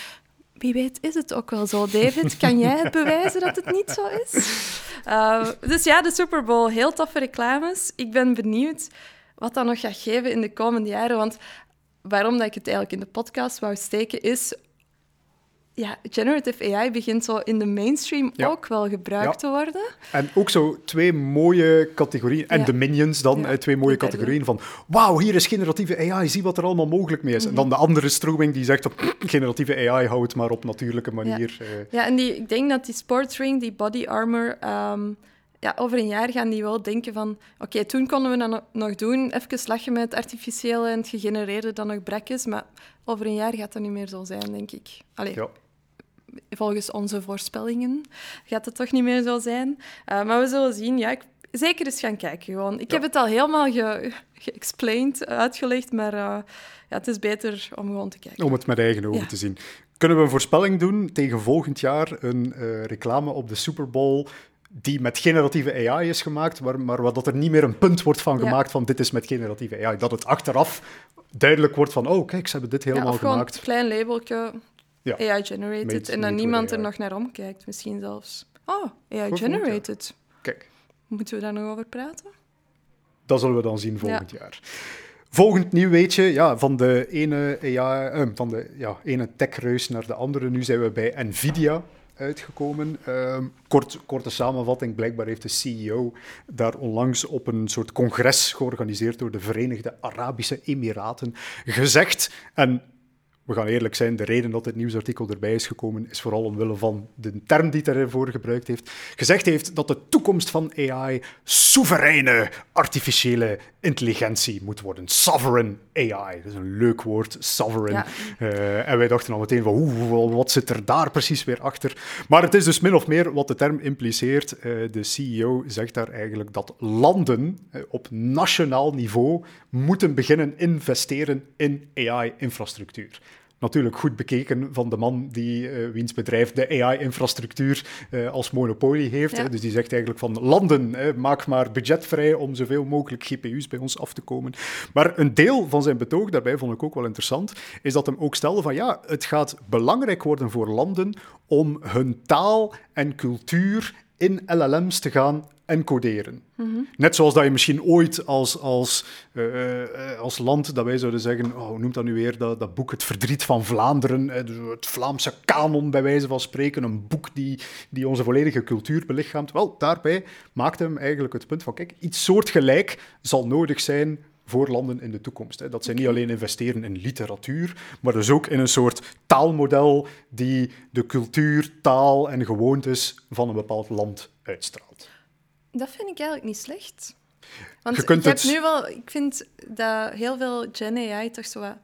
Wie weet is het ook wel zo, David? Kan jij het *laughs* bewijzen dat het niet zo is? Uh, dus ja, de Super Bowl, heel toffe reclames. Ik ben benieuwd wat dat nog gaat geven in de komende jaren. Want waarom dat ik het eigenlijk in de podcast wou steken, is ja, generative AI begint zo in de mainstream
Ja.
ook wel gebruikt
Ja.
te worden.
En ook zo twee mooie categorieën. En
Ja.
de minions dan, eh, twee mooie categorieën van... Wauw, hier is generatieve AI, zie wat er allemaal mogelijk mee is. En dan de andere stroming die zegt... Op, *clears throat* generatieve AI, hou het maar op natuurlijke manier. eh.
Ja, en die, ik denk dat die sportsring, die body armor, ehm, ja, over een jaar gaan die wel denken van... Oké, toen konden we dat no- nog doen, even lachen met het artificiële en het gegenereerde dat nog brak is, maar over een jaar gaat dat niet meer zo zijn, denk ik. Allee,
ja.
volgens onze voorspellingen gaat het toch niet meer zo zijn. Uh, maar we zullen zien. Ja, ik, zeker eens gaan kijken gewoon. Ik
Ja.
heb het al helemaal ge- geëxplained, uitgelegd, maar uh, ja, het is beter om gewoon te kijken.
Om het met eigen ogen
Ja.
te zien. Kunnen we een voorspelling doen tegen volgend jaar een eh, reclame op de Super Bowl die met generatieve AI is gemaakt, maar, maar waar dat er niet meer een punt wordt van
Ja.
gemaakt van dit is met generatieve AI. Dat het achteraf duidelijk wordt van oh, kijk, ze hebben dit
Ja,
helemaal
gewoon
gemaakt.
een klein labeltje,
Ja.
AI-generated, en dan niemand er nog naar omkijkt, misschien zelfs. Oh, AI-generated.
Kijk.
Moeten we daar nog over praten?
Dat zullen we dan zien volgend jaar. Volgend nieuw weetje, ja, van de ene, AI, eh, van de ja, ene techreus naar de andere. Nu zijn we bij Nvidia uitgekomen. Ehm, kort, korte samenvatting, blijkbaar heeft de CEO daar onlangs op een soort congres georganiseerd door de Verenigde Arabische Emiraten gezegd. En we gaan eerlijk zijn, de reden dat dit nieuwsartikel erbij is gekomen is vooral omwille van de term die hij ervoor gebruikt heeft. Gezegd heeft dat de toekomst van AI soevereine artificiële intelligentie moet worden. Sovereign AI. Dat is een leuk woord, sovereign.
Ja.
Uh, en wij dachten al meteen van, oeh, wat zit er daar precies weer achter? Maar het is dus min of meer wat de term impliceert. Uh, de CEO zegt daar eigenlijk dat landen uh, op nationaal niveau moeten beginnen investeren in AI-infrastructuur natuurlijk goed bekeken van de man die, uh, wiens bedrijf de AI-infrastructuur uh, als monopolie heeft.
Ja.
Hè. Dus die zegt eigenlijk van landen, hè, maak maar budget vrij om zoveel mogelijk GPU's bij ons af te komen. Maar een deel van zijn betoog, daarbij vond ik ook wel interessant, is dat hem ook stelde van ja, het gaat belangrijk worden voor landen om hun taal en cultuur in LLM's te gaan encoderen. Mm-hmm. Net zoals dat je misschien ooit als, als, uh, uh, als land, dat wij zouden zeggen, oh, hoe noemt dat nu weer, dat, dat boek Het Verdriet van Vlaanderen, uh, het Vlaamse kanon bij wijze van spreken, een boek die, die onze volledige cultuur belichaamt. Wel, daarbij maakte hem eigenlijk het punt van, kijk, iets soortgelijk zal nodig zijn voor landen in de toekomst. Hè. Dat zij niet alleen investeren in literatuur, maar dus ook in een soort taalmodel die de cultuur, taal en gewoontes van een bepaald land uitstraalt.
Dat vind ik eigenlijk niet slecht. Want
je kunt
je
het...
hebt nu wel... Ik vind dat heel veel Gen AI toch zo wat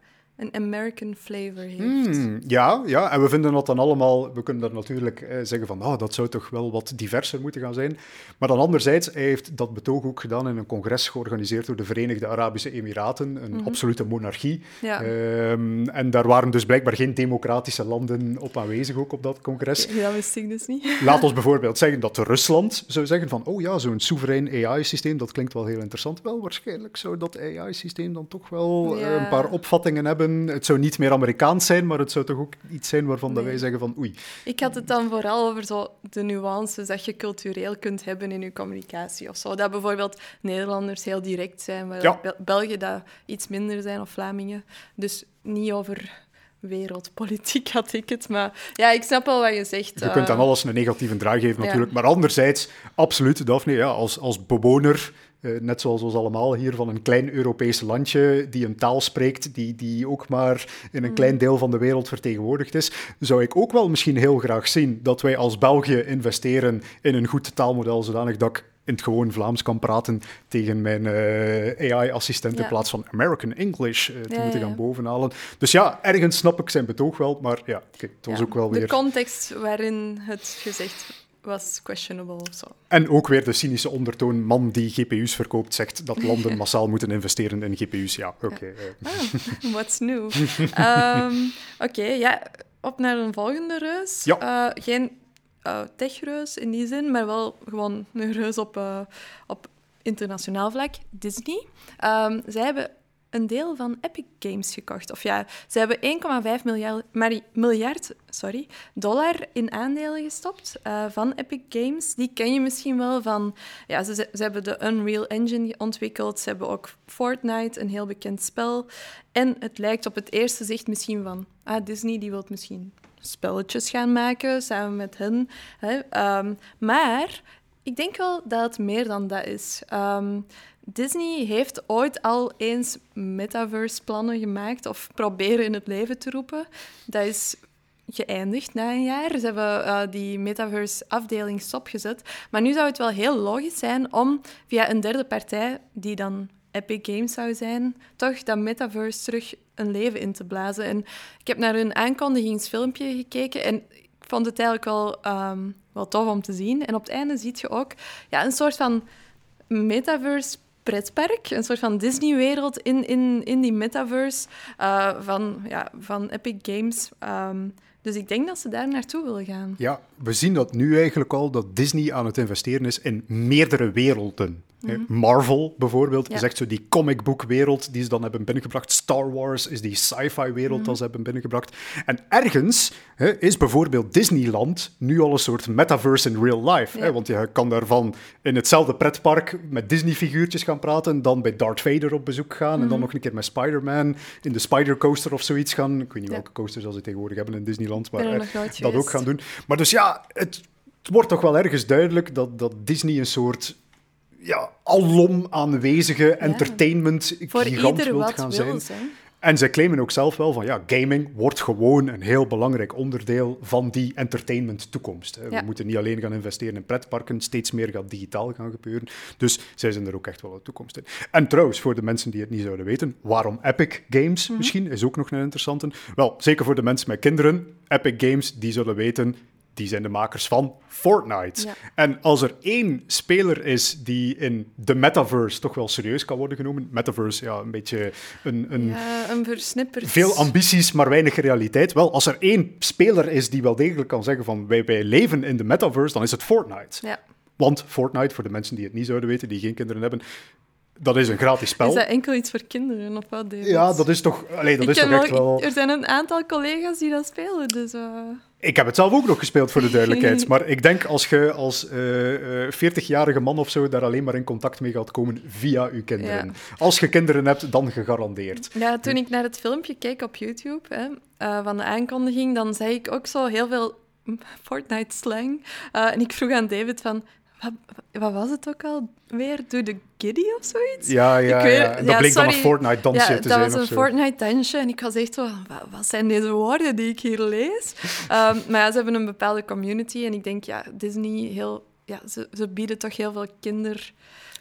een American flavor heeft.
Mm, ja, ja, en we vinden dat dan allemaal... We kunnen daar natuurlijk eh, zeggen van, oh, dat zou toch wel wat diverser moeten gaan zijn. Maar dan anderzijds, hij heeft dat betoog ook gedaan in een congres georganiseerd door de Verenigde Arabische Emiraten, een
Mhm.
absolute monarchie.
Ja.
Ehm, en daar waren dus blijkbaar geen democratische landen op aanwezig, ook op dat congres.
Ja, dat wist ik dus niet.
Laat ons *laughs* bijvoorbeeld zeggen dat Rusland zou zeggen van, oh ja, zo'n soeverein AI-systeem, dat klinkt wel heel interessant. Wel, waarschijnlijk zou dat AI-systeem dan toch wel
Ja.
eh, een paar opvattingen hebben. Het zou niet meer Amerikaans zijn, maar het zou toch ook iets zijn waarvan dat
Nee.
wij zeggen van, oei.
Ik had het dan vooral over zo de nuances dat je cultureel kunt hebben in je communicatie of zo. Dat bijvoorbeeld Nederlanders heel direct zijn, maar
Ja.
Bel- Belgen dat iets minder zijn, of Vlamingen. Dus niet over wereldpolitiek had ik het, maar ja, ik snap wel wat je zegt.
Je kunt aan
eh,
alles een negatieve draai geven
ja.
natuurlijk, maar anderzijds, absoluut, Daphne, ja, als, als bewoner eh, net zoals ons allemaal hier van een klein Europees landje die een taal spreekt die, die ook maar in een
Mm.
klein deel van de wereld vertegenwoordigd is, zou ik ook wel misschien heel graag zien dat wij als België investeren in een goed taalmodel, zodanig dat ik in het gewoon Vlaams kan praten tegen mijn eh, AI-assistent in plaats van American English eh, te
Ja,
moeten gaan
ja.
bovenhalen. Dus ja, ergens snap ik zijn betoog wel, maar ja, kijk, het was ook wel
De
weer...
context waarin het gezegd was questionable of zo.
En ook weer de cynische ondertoon, man die GPU's verkoopt, zegt dat *laughs* landen massaal moeten investeren in GPU's. Ja, oké. eh.
Ah, *laughs* what's new? Ehm, Oké, ja, op naar een volgende reus.
Ja.
Eh, geen eh, techreus in die zin, maar wel gewoon een reus op, op internationaal vlak, Disney. Ehm, zij hebben een deel van Epic Games gekocht. Of ja, ze hebben 1,5 miljard, miljard sorry, dollar in aandelen gestopt eh, van Epic Games. Die ken je misschien wel van... Ja, ze, ze hebben de Unreal Engine ontwikkeld. Ze hebben ook Fortnite, een heel bekend spel. En het lijkt op het eerste zicht misschien van... Ah, Disney die wil misschien spelletjes gaan maken, samen met hen. Hè? Ehm, maar ik denk wel dat het meer dan dat is. Ehm, Disney heeft ooit al eens metaverse-plannen gemaakt of proberen in het leven te roepen. Dat is geëindigd na een jaar. Ze hebben eh, die metaverse-afdeling stopgezet. Maar nu zou het wel heel logisch zijn om via een derde partij, die dan Epic Games zou zijn, toch dat metaverse terug een leven in te blazen. En ik heb naar hun aankondigingsfilmpje gekeken en ik vond het eigenlijk wel, ehm, wel tof om te zien. En op het einde zie je ook ja, een soort van metaverse pretpark, een soort van Disney-wereld in, in, in die metaverse eh, van, ja, van Epic Games. Ehm, dus ik denk dat ze daar naartoe willen gaan.
Ja, we zien dat nu eigenlijk al, dat Disney aan het investeren is in meerdere werelden. Hè, Marvel bijvoorbeeld
Mhm. Ja.
is echt zo die comicboekwereld die ze dan hebben binnengebracht. Star Wars is die sci-fi wereld
Mhm.
dat ze hebben binnengebracht. En ergens hè, is bijvoorbeeld Disneyland nu al een soort metaverse in real life. Hè, want je kan daarvan in hetzelfde pretpark met Disney-figuurtjes gaan praten, dan bij Darth Vader op bezoek gaan en dan nog een keer met Spider-Man in de Spider Coaster of zoiets gaan. Ik weet niet
Ja.
welke coasters als ze tegenwoordig hebben in Disneyland, maar dat ook gaan doen. Maar dus ja, het, het wordt toch wel ergens duidelijk dat, dat Disney een soort ja, alom aanwezige entertainment gigant wilt gaan zijn. En zij claimen ook zelf wel van ja, gaming wordt gewoon een heel belangrijk onderdeel van die entertainment toekomst. hè. We moeten niet alleen gaan investeren in pretparken, steeds meer gaat digitaal gaan gebeuren. Dus zij zijn er ook echt wel een toekomst in. En trouwens, voor de mensen die het niet zouden weten, waarom Epic Games
Mhm.
misschien, is ook nog een interessante. Wel, zeker voor de mensen met kinderen, Epic Games, die zullen weten, die zijn de makers van Fortnite.
Ja.
En als er één speler is die in de metaverse toch wel serieus kan worden genomen, metaverse, ja, een beetje een, een
Ja, een versnipperd...
veel ambities, maar weinig realiteit. Wel, als er één speler is die wel degelijk kan zeggen van wij, wij leven in de metaverse, dan is het Fortnite.
Ja.
Want Fortnite, voor de mensen die het niet zouden weten, die geen kinderen hebben, dat is een gratis spel.
Is dat enkel iets voor kinderen of wat? David?
Ja, dat is toch, allee, dat
Ik
is toch echt
wel-
wel...
Er zijn een aantal collega's die dat spelen, dus... eh,
Ik heb het zelf ook nog gespeeld, voor de duidelijkheid. *laughs* Maar ik denk als je als eh, eh, 40-jarige man of zo daar alleen maar in contact mee gaat komen via je kinderen.
Ja.
Als je kinderen hebt, dan gegarandeerd.
Ja, toen ik naar het filmpje keek op YouTube hè, eh, van de aankondiging, dan zei ik ook zo heel veel *laughs* Fortnite-slang. Eh, en ik vroeg aan David van, wat, wat was het ook al weer? Doe de giddy of zoiets?
Ja, ja,
Ik weet-
ja. En dat
ja,
bleek dan een. Fortnite-dansje
ja,
te
dat
zijn
was
of
een. Fortnite-dansje en ik was echt zo, wat, wat zijn deze woorden die ik hier lees? *laughs* Ehm, maar ja, ze hebben een bepaalde community en ik denk, ja, Disney, heel, ja, ze, ze bieden toch heel veel kinder...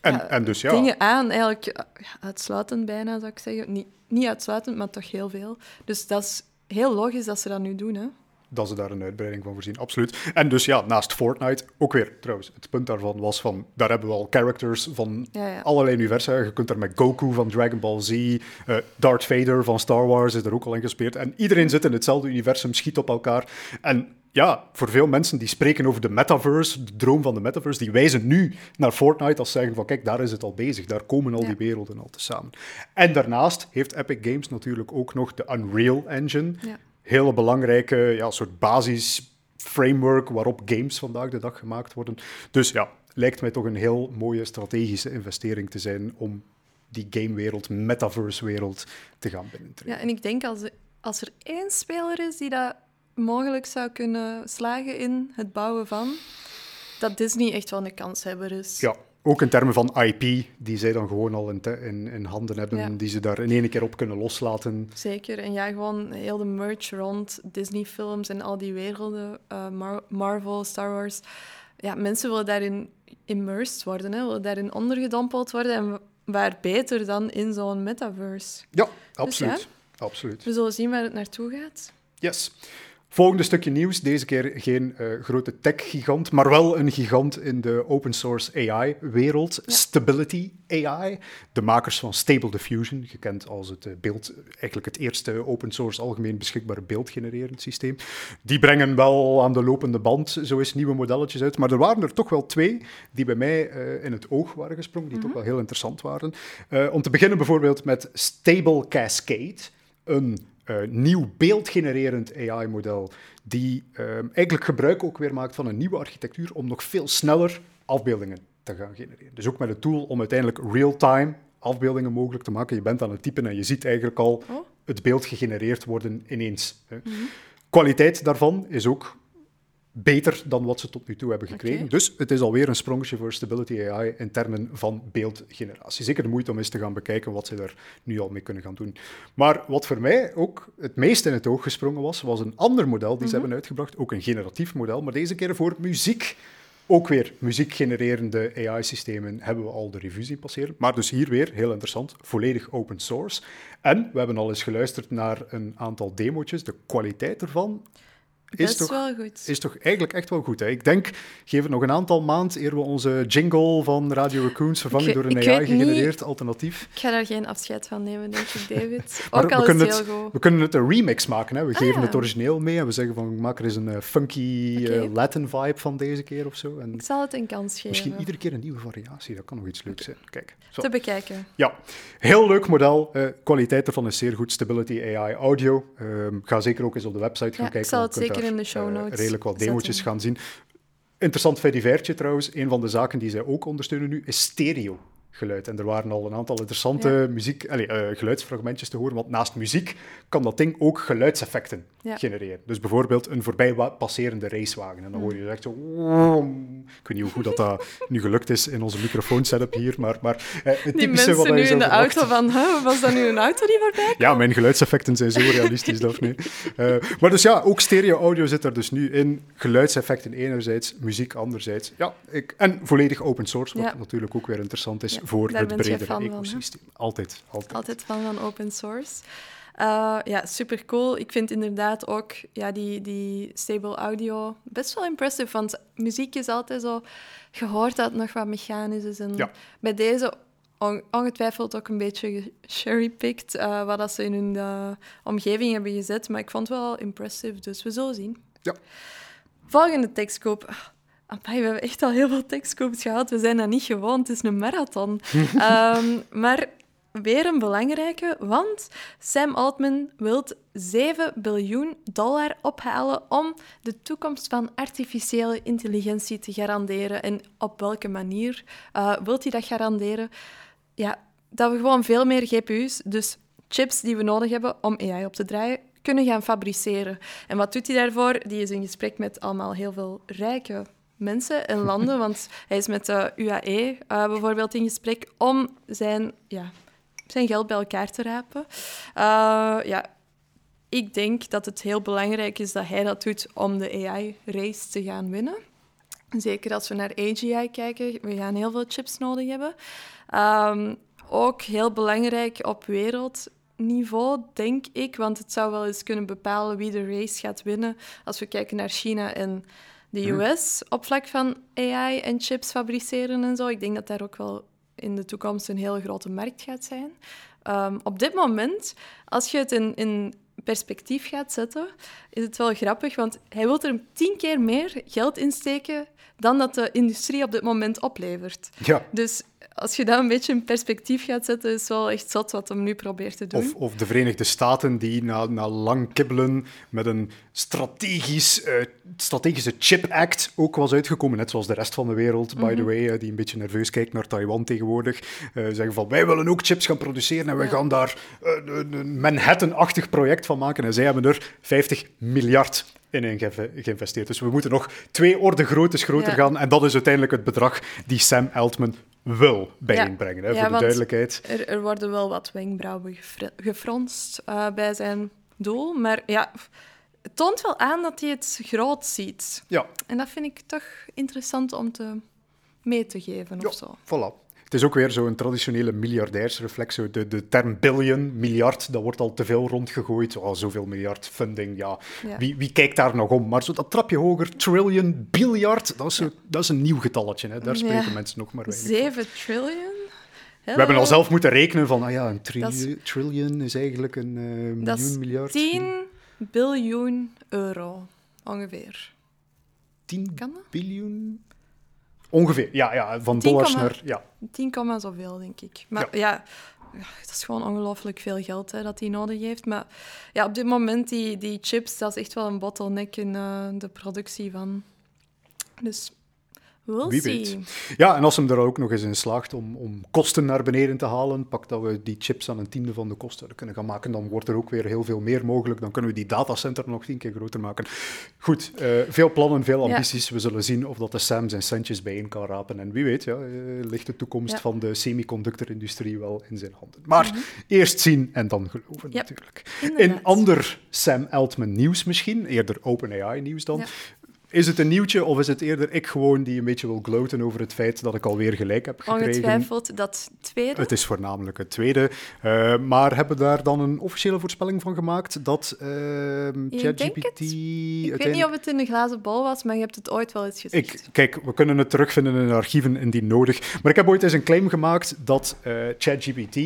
En,
ja,
en dus ja,
dingen aan, eigenlijk uitsluitend bijna, zou ik zeggen. Niet, niet uitsluitend, maar toch heel veel. Dus dat is heel logisch dat ze dat nu doen. Hè?
Dat ze daar een uitbreiding van voorzien, absoluut. En dus ja, naast Fortnite, ook weer trouwens, het punt daarvan was van, daar hebben we al characters van
Ja, ja.
allerlei universa. Je kunt daar met Goku van Dragon Ball Z, eh, Darth Vader van Star Wars is er ook al in gespeeld. En iedereen zit in hetzelfde universum, schiet op elkaar. En ja, voor veel mensen die spreken over de metaverse, de droom van de metaverse, die wijzen nu naar Fortnite als zeggen van kijk, daar is het al bezig, daar komen al
Ja.
die werelden al tezamen. En daarnaast heeft Epic Games natuurlijk ook nog de Unreal Engine.
Ja.
Hele belangrijke ja, soort basis framework waarop games vandaag de dag gemaakt worden. Dus ja, lijkt mij toch een heel mooie strategische investering te zijn om die gamewereld, metaverse-wereld te gaan binnentreden.
Ja, en ik denk als, als er één speler is die dat mogelijk zou kunnen slagen in het bouwen van, dat Disney echt wel een kanshebber is.
Ja, ook in termen van IP, die zij dan gewoon al in, in, in handen hebben,
Ja.
die ze daar in één keer op kunnen loslaten.
Zeker. En ja, gewoon heel de merch rond Disney-films en al die werelden, eh, Mar- Marvel, Star Wars. Ja, mensen willen daarin immersed worden, hè, willen daarin ondergedompeld worden. En waar beter dan in zo'n metaverse.
Ja, absoluut. absoluut.
We zullen zien waar het naartoe gaat.
Yes. Volgende stukje nieuws. Deze keer geen eh, grote tech-gigant, maar wel een gigant in de open source AI-wereld. Stability AI. De makers van Stable Diffusion, gekend als het eh, beeld, eigenlijk het eerste open source algemeen beschikbare beeldgenererend systeem. Die brengen wel aan de lopende band zo eens nieuwe modelletjes uit. Maar er waren er toch wel twee die bij mij eh, in het oog waren gesprongen, die toch wel heel interessant waren. Om te beginnen bijvoorbeeld met Stable Cascade. Een eh, nieuw beeldgenererend AI-model die ehm, eigenlijk gebruik ook weer maakt van een nieuwe architectuur om nog veel sneller afbeeldingen te gaan genereren. Dus ook met het tool om uiteindelijk real-time afbeeldingen mogelijk te maken. Je bent aan het typen en je ziet eigenlijk al
Oh.
het beeld gegenereerd worden ineens. hè. Kwaliteit daarvan is ook beter dan wat ze tot nu toe hebben gekregen. Dus het is alweer een sprongetje voor Stability AI in termen van beeldgeneratie. Zeker de moeite om eens te gaan bekijken wat ze daar nu al mee kunnen gaan doen. Maar wat voor mij ook het meest in het oog gesprongen was, was een ander model die ze hebben uitgebracht. Ook een generatief model, maar deze keer voor muziek. Ook weer muziekgenererende AI-systemen hebben we al de revue zien passeren. Maar dus hier weer, heel interessant, volledig open source. En we hebben al eens geluisterd naar een aantal demo's. De kwaliteit ervan is
Best
toch
wel goed.
is toch eigenlijk echt wel goed. Hè? Ik denk, geef het nog een aantal maanden eer we onze jingle van Radio Raccoons vervangen
Ik-
door een AI-gegenereerd alternatief.
Ik ga daar geen afscheid van nemen, denk ik, *laughs* David. Ook
we
al is
kunnen
het
het-
heel goed.
We kunnen het een remix maken. Hè? We geven
ja.
het origineel mee en we zeggen van maak er eens een eh, funky eh, Latin vibe van deze keer of zo. En
Ik zal het een kans geven.
misschien iedere keer een nieuwe variatie. Dat kan nog iets leuks zijn. Kijk. Zo.
Te bekijken.
Ja, heel leuk model. Eh, kwaliteit ervan is zeer goed. Stability AI Audio. Ehm, ga zeker ook eens op de website gaan
Ja, ik
kijken.
zal het
kunt
zeker in de show
eh,
notes
redelijk wat demo's gaan zien. Interessant fedivertje trouwens. Een van de zaken die zij ook ondersteunen nu is stereo. Geluid. En er waren al een aantal interessante
Ja.
muziek, allee, eh, geluidsfragmentjes te horen, want naast muziek kan dat ding ook geluidseffecten
Ja.
genereren. Dus bijvoorbeeld een voorbij passerende racewagen. En dan
Mm.
hoor je echt zo... Ik weet niet hoe goed dat, dat nu gelukt is in onze microfoonsetup hier, maar, maar eh, het typische wat
nu in de auto van, huh, was dat nu een auto die voorbij
Ja, mijn geluidseffecten zijn zo realistisch, *laughs* Daphne. Eh maar dus ja, ook stereo-audio zit er dus nu in. Geluidseffecten enerzijds, muziek anderzijds. Ja, ik, en volledig open source, wat
Ja.
natuurlijk ook weer interessant is voor
daar
het bredere
fan van,
ecosysteem. altijd, altijd.
Altijd van van open source. Eh, ja, super cool. Ik vind inderdaad ook ja, die, die stable audio best wel impressive. Want muziek is altijd zo. Je hoort dat nog wat mechanisch is. En
Ja.
bij deze on- ongetwijfeld ook een beetje cherrypicked. eh wat dat ze in hun eh, omgeving hebben gezet. Maar ik vond het wel impressive. Dus we zullen zien.
Ja.
Volgende tekstkoop. Amai, we hebben echt al heel veel tekstkoops gehad. We zijn dat niet gewoon. Het is een marathon. *laughs* Ehm, maar weer een belangrijke, want Sam Altman wil 7 biljoen dollar ophalen om de toekomst van artificiële intelligentie te garanderen. En op welke manier uh, wilt hij dat garanderen? Ja, dat we gewoon veel meer GPU's, dus chips die we nodig hebben om AI op te draaien, kunnen gaan fabriceren. En wat doet hij daarvoor? Die is in gesprek met allemaal heel veel rijke mensen en *laughs* landen, want hij is met de UAE uh, bijvoorbeeld in gesprek om zijn, ja, zijn geld bij elkaar te rapen. Uh, ja, ik denk dat het heel belangrijk is dat hij dat doet om de AI-race te gaan winnen. Zeker als we naar AGI kijken, we gaan heel veel chips nodig hebben. Um, ook heel belangrijk op wereldniveau, denk ik, want het zou wel eens kunnen bepalen wie de race gaat winnen als we kijken naar China en de US op vlak van AI en chips fabriceren en zo. Ik denk dat daar ook wel in de toekomst een heel grote markt gaat zijn. Um, op dit moment, als je het in, in perspectief gaat zetten, is het wel grappig, want hij wil er tien keer meer geld in steken dan dat de industrie op dit moment oplevert.
Ja.
Dus als je dat een beetje in perspectief gaat zetten, is het wel echt zot wat hem nu probeert te doen.
Of, of de Verenigde Staten die na, na lang kibbelen met een strategisch, uh, strategische Chip Act ook was uitgekomen, net zoals de rest van de wereld, by mm -hmm. the way, uh, die een beetje nerveus kijkt naar Taiwan tegenwoordig. Uh, zeggen van, wij willen ook chips gaan produceren en we ja. gaan daar een Manhattan-achtig project van maken. En zij hebben er 50 miljard in geïnvesteerd. Dus we moeten nog twee orde groottes groter ja. gaan. En dat is uiteindelijk het bedrag die Sam Altman wil bijeenbrengen, hè, voor de duidelijkheid.
Er, er, worden wel wat wenkbrauwen gefronst uh, bij zijn doel, maar ja, het toont wel aan dat hij het groot ziet.
Ja.
En dat vind ik toch interessant om te mee te geven ja, of zo.
Voilà. Het is ook weer zo'n traditionele miljardairsreflex. De, de term billion, miljard, dat wordt al te veel rondgegooid. Oh, zoveel miljard funding, ja. Wie, wie kijkt daar nog om? Maar zo dat trapje hoger, trillion, biljard, dat is, dat is een nieuw getalletje. Hè. Daar spreken mensen nog maar weinig
7 trillion?
We hebben al zelf moeten rekenen van, ah ja, een trillion is eigenlijk een uh, miljoen,
dat is
miljard.
10 biljoen euro, ongeveer.
10 biljoen? Ongeveer, ja, ja van dollars naar... Ja.
10, zoveel, denk ik. Maar ja, ja dat is gewoon ongelooflijk veel geld hè, dat hij nodig heeft. Maar ja, op dit moment, die, die chips, dat is echt wel een bottleneck in uh, de productie van. Dus We'll Wie weet.
Ja, en als hem er ook nog eens in slaagt om, om kosten naar beneden te halen, pak dat we die chips aan een tiende van de kosten kunnen gaan maken, dan wordt er ook weer heel veel meer mogelijk. Dan kunnen we die datacenter nog tien keer groter maken. Goed, uh, veel plannen, veel ambities. We zullen zien of dat de Sam zijn centjes bijeen kan rapen. En wie weet, ja, uh, ligt de toekomst van de semiconductor-industrie wel in zijn handen. Maar mhm. eerst zien en dan geloven, natuurlijk. In ander Sam Altman nieuws misschien, eerder OpenAI nieuws dan, is het een nieuwtje of is het eerder ik gewoon die een beetje wil gloten over het feit dat ik alweer gelijk heb gekregen?
Ongetwijfeld dat tweede.
Het is voornamelijk het tweede. Uh, maar hebben daar dan een officiële voorspelling van gemaakt dat uh, ChatGPT...
Ik weet niet of het in een glazen bal was, maar je hebt het ooit wel eens gezegd.
Ik, kijk, we kunnen het terugvinden in de archieven indien nodig. Maar ik heb ooit eens een claim gemaakt dat uh, ChatGPT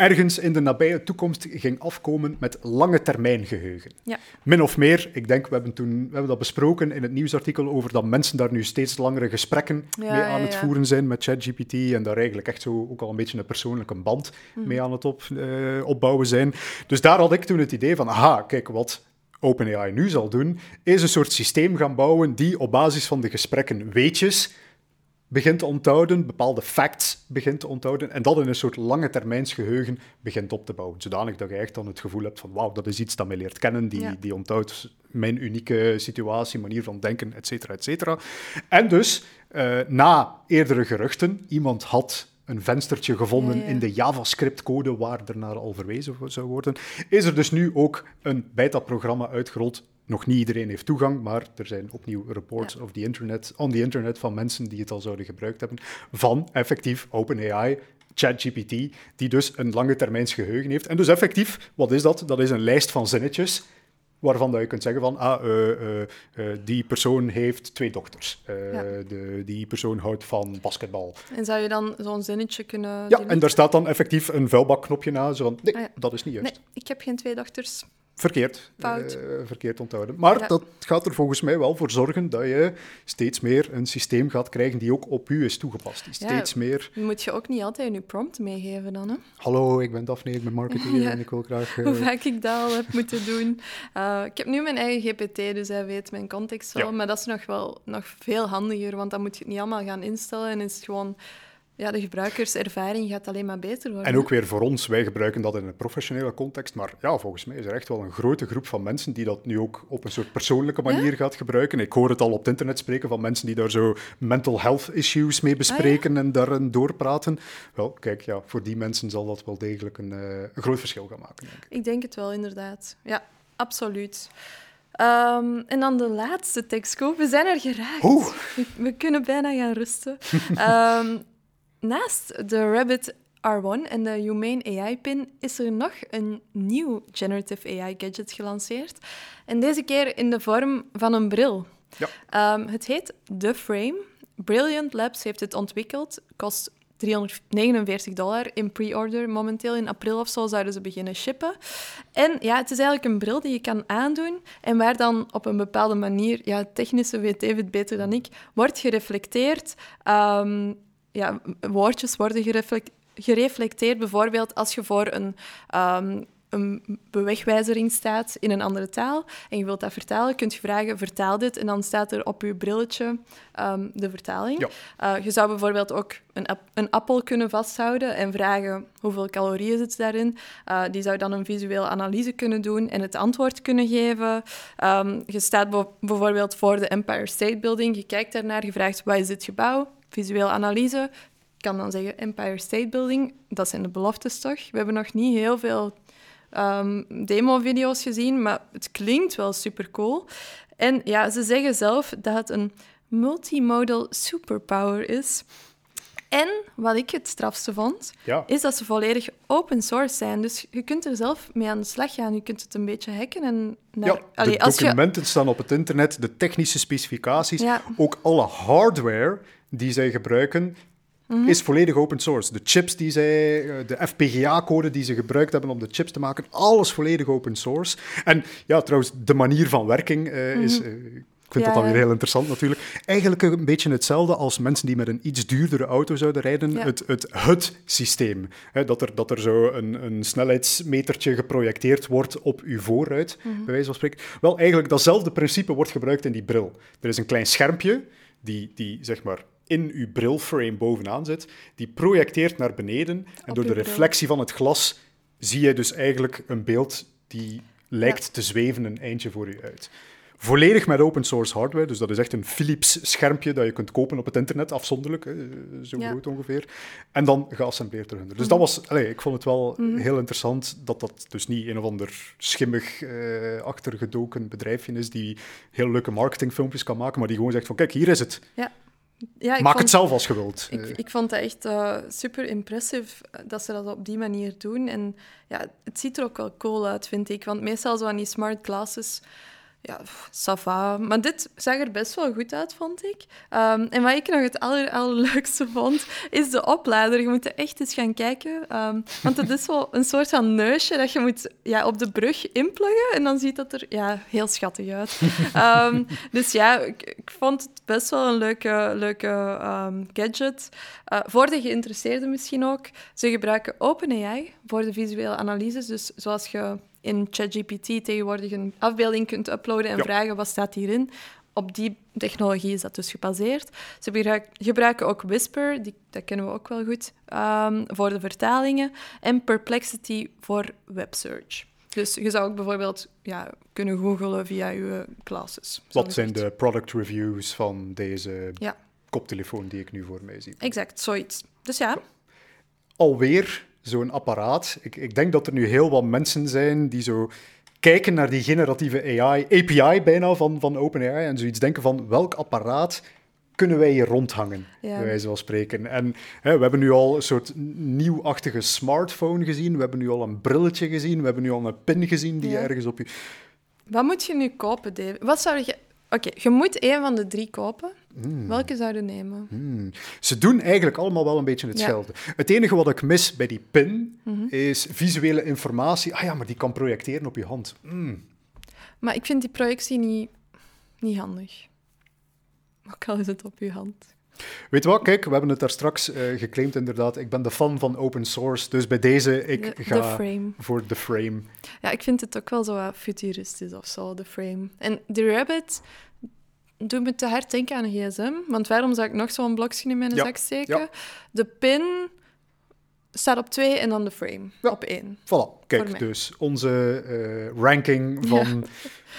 ergens in de nabije toekomst ging afkomen met lange termijn geheugen.
Ja.
Min of meer, ik denk, we hebben, toen, we hebben dat besproken in het nieuwsartikel over dat mensen daar nu steeds langere gesprekken mee aan het voeren zijn met ChatGPT en daar eigenlijk echt zo ook al een beetje een persoonlijke band mhm. mee aan het op, uh, opbouwen zijn. Dus daar had ik toen het idee van, aha, kijk, wat OpenAI nu zal doen, is een soort systeem gaan bouwen die op basis van de gesprekken weetjes begint te onthouden, bepaalde facts begint te onthouden en dat in een soort lange termijns geheugen begint op te bouwen. Zodanig dat je echt dan het gevoel hebt van wauw, dat is iets dat mij leert kennen, die, die onthoudt mijn unieke situatie, manier van denken, et cetera, et cetera. En dus, uh, na eerdere geruchten, iemand had een venstertje gevonden in de JavaScript-code waar er naar al verwezen zou worden, is er dus nu ook een beta-programma uitgerold nog niet iedereen heeft toegang, maar er zijn opnieuw reports ja. the internet, on the internet van mensen die het al zouden gebruikt hebben, van effectief OpenAI, ChatGPT, die dus een lange termijns geheugen heeft. En dus effectief, wat is dat? Dat is een lijst van zinnetjes waarvan dat je kunt zeggen van, ah, uh, uh, die persoon heeft twee dochters. de, die persoon houdt van basketbal.
En zou je dan zo'n zinnetje kunnen...
Ja, en daar staat dan effectief een vuilbakknopje na, zo van, nee, ah, dat is niet juist.
Nee, ik heb geen twee dochters.
Verkeerd. Uh, verkeerd onthouden. Maar dat gaat er volgens mij wel voor zorgen dat je steeds meer een systeem gaat krijgen die ook op u is toegepast. Die steeds meer...
Moet je ook niet altijd je prompt meegeven dan, hè?
Hallo, ik ben Daphne, ik ben marketeer en ik wil graag...
Uh... *laughs* Hoe vaak ik dat al heb moeten doen. Uh, ik heb nu mijn eigen GPT, dus hij weet mijn context wel. Maar dat is nog wel nog veel handiger, want dan moet je het niet allemaal gaan instellen en is het gewoon ja, de gebruikerservaring gaat alleen maar beter worden.
En ook weer voor ons, wij gebruiken dat in een professionele context, maar ja, volgens mij is er echt wel een grote groep van mensen die dat nu ook op een soort persoonlijke manier gaat gebruiken. Ik hoor het al op het internet spreken van mensen die daar zo mental health issues mee bespreken ah, en daarin doorpraten. Wel, kijk, ja, voor die mensen zal dat wel degelijk een, uh, een groot verschil gaan maken, denk ik.
Ik denk het wel, inderdaad. Ja, absoluut. Um, en dan de laatste tekstkoop. We zijn er geraakt. We, we, kunnen bijna gaan rusten. um, *laughs* Naast de Rabbit R1 en de Humane AI-pin is er nog een nieuw generative AI-gadget gelanceerd. En deze keer in de vorm van een bril.
Ja.
Um, het heet The Frame. Brilliant Labs heeft het ontwikkeld. Kost 349 dollar in pre-order. Momenteel in april of zo zouden ze beginnen shippen. En ja, het is eigenlijk een bril die je kan aandoen en waar dan op een bepaalde manier, ja, technische weet even beter dan ik, wordt gereflecteerd um, ja, woordjes worden gereflecteerd. Bijvoorbeeld als je voor een, um, een bewegwijzering staat in een andere taal en je wilt dat vertalen, kun je vragen, vertaal dit. En dan staat er op je brilletje um, de vertaling.
Ja.
Uh, je zou bijvoorbeeld ook een, een, appel kunnen vasthouden en vragen hoeveel calorieën zit daarin. Uh, die zou dan een visuele analyse kunnen doen en het antwoord kunnen geven. Um, je staat bijvoorbeeld voor de Empire State Building, je kijkt daarnaar, je vraagt, wat is dit gebouw? Visuele analyse. kan dan zeggen Empire State Building. Dat zijn de beloftes toch? We hebben nog niet heel veel um, demo-video's gezien, maar het klinkt wel super cool. En ja, ze zeggen zelf dat het een multimodal superpower is. En wat ik het strafste vond, is dat ze volledig open source zijn. Dus je kunt er zelf mee aan de slag gaan. Je kunt het een beetje hacken. En
naar... ja, de documenten staan op het internet, de technische specificaties, ook alle hardware die zij gebruiken, mhm. is volledig open source. De chips die zij, eh, de FPGA-code die ze gebruikt hebben om de chips te maken, alles volledig open source. En ja, trouwens, de manier van werking uh, is... Mhm. Eh, ik vind dat dan weer heel interessant natuurlijk. Eigenlijk een beetje hetzelfde als mensen die met een iets duurdere auto zouden rijden. Het, het HUD-systeem. Dat er, dat er zo een, een snelheidsmetertje geprojecteerd wordt op uw voorruit, mm bij wijze van spreken. Wel, eigenlijk datzelfde principe wordt gebruikt in die bril. Er is een klein schermpje die, die zeg maar in uw brilframe bovenaan zit, die projecteert naar beneden. En door de reflectie van het glas zie je dus eigenlijk een beeld die lijkt te zweven een eindje voor u uit. Volledig met open source hardware. Dus dat is echt een Philips schermpje dat je kunt kopen op het internet, afzonderlijk, zo groot ongeveer. En dan geassembleerd terug. Dus dat mhm. was, allez, ik vond het wel mhm. heel interessant dat dat dus niet een of ander schimmig uh, achtergedoken bedrijfje is die heel leuke marketingfilmpjes kan maken, maar die gewoon zegt van kijk, hier is het. Ja. Ja, Maak het zelf als je wilt.
Ik, ik vond het echt uh, super impressief dat ze dat op die manier doen. En ja, het ziet er ook wel cool uit, vind ik. Want meestal zo aan die smart glasses ja, sava. Maar dit zag er best wel goed uit, vond ik. Um, en wat ik nog het aller, allerleukste vond, is de oplader. Je moet er echt eens gaan kijken. Um, want het is wel een soort van neusje dat je moet ja, op de brug inpluggen. En dan ziet dat er ja, heel schattig uit. Um, *laughs* dus ja, ik, ik, vond het best wel een leuke, leuke gadget. Uh, voor de geïnteresseerden misschien ook. Ze gebruiken OpenAI voor de visuele analyses. Dus zoals je in ChatGPT tegenwoordig een afbeelding kunt uploaden en vragen wat staat hierin. Op die technologie is dat dus gebaseerd. Ze gebruiken ook Whisper, die, dat kennen we ook wel goed, um, voor de vertalingen. En Perplexity voor websearch. Dus je zou ook bijvoorbeeld ja, kunnen googlen via je classes.
Wat zijn de product reviews van deze ja. koptelefoon die ik nu voor mij zie?
Exact, zoiets. Dus ja.
Alweer zo'n apparaat. Ik, ik denk dat er nu heel wat mensen zijn die zo kijken naar die generatieve AI, API bijna van, van OpenAI en zoiets denken van welk apparaat kunnen wij hier rondhangen, ja. bij wijze van spreken. En hè, we hebben nu al een soort nieuwachtige smartphone gezien, we hebben nu al een brilletje gezien, we hebben nu al een pin gezien die ergens op je...
Wat moet je nu kopen, David? Wat zou je... Oké, je moet één van de drie kopen. Hmm. Welke zou je nemen?
Hmm. Ze doen eigenlijk allemaal wel een beetje hetzelfde. Het enige wat ik mis bij die pin mhm. is visuele informatie. Ah ja, maar die kan projecteren op je hand. Hmm.
Maar ik vind die projectie niet, niet handig. Ook al is het op je hand.
Weet wat, kijk, we hebben het daar straks uh, geclaimd inderdaad. Ik ben de fan van open source, dus bij deze, ik ga voor de frame.
Ja, ik vind het ook wel zo futuristisch of zo, de frame. En de Rabbit doet me te hard denken aan een gsm, want waarom zou ik nog zo'n blokje in mijn zak steken? De pin staat op twee en dan de frame op één.
Voilà, kijk, dus onze uh, ranking van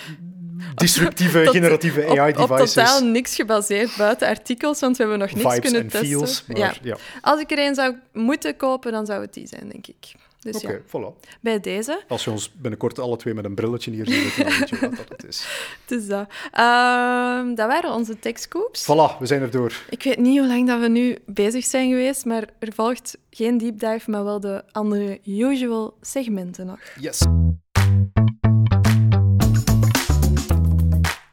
*laughs* disruptieve, generatieve AI-devices.
Op, op, totaal niks gebaseerd buiten artikels, want we hebben nog niks kunnen testen. Feels, maar, ja. Als ik er een zou moeten kopen, dan zou het die zijn, denk ik. Dus Oké, ja.
voilà.
Bij deze.
Als je ons binnenkort alle twee met een brilletje hier ziet, dan weet je wat dat het is. *laughs*
Het is dat. Uh, dat waren onze techscoops.
Voilà, we zijn er door.
Ik weet niet hoe lang dat we nu bezig zijn geweest, maar er volgt geen deep dive, maar wel de andere usual segmenten nog.
Yes.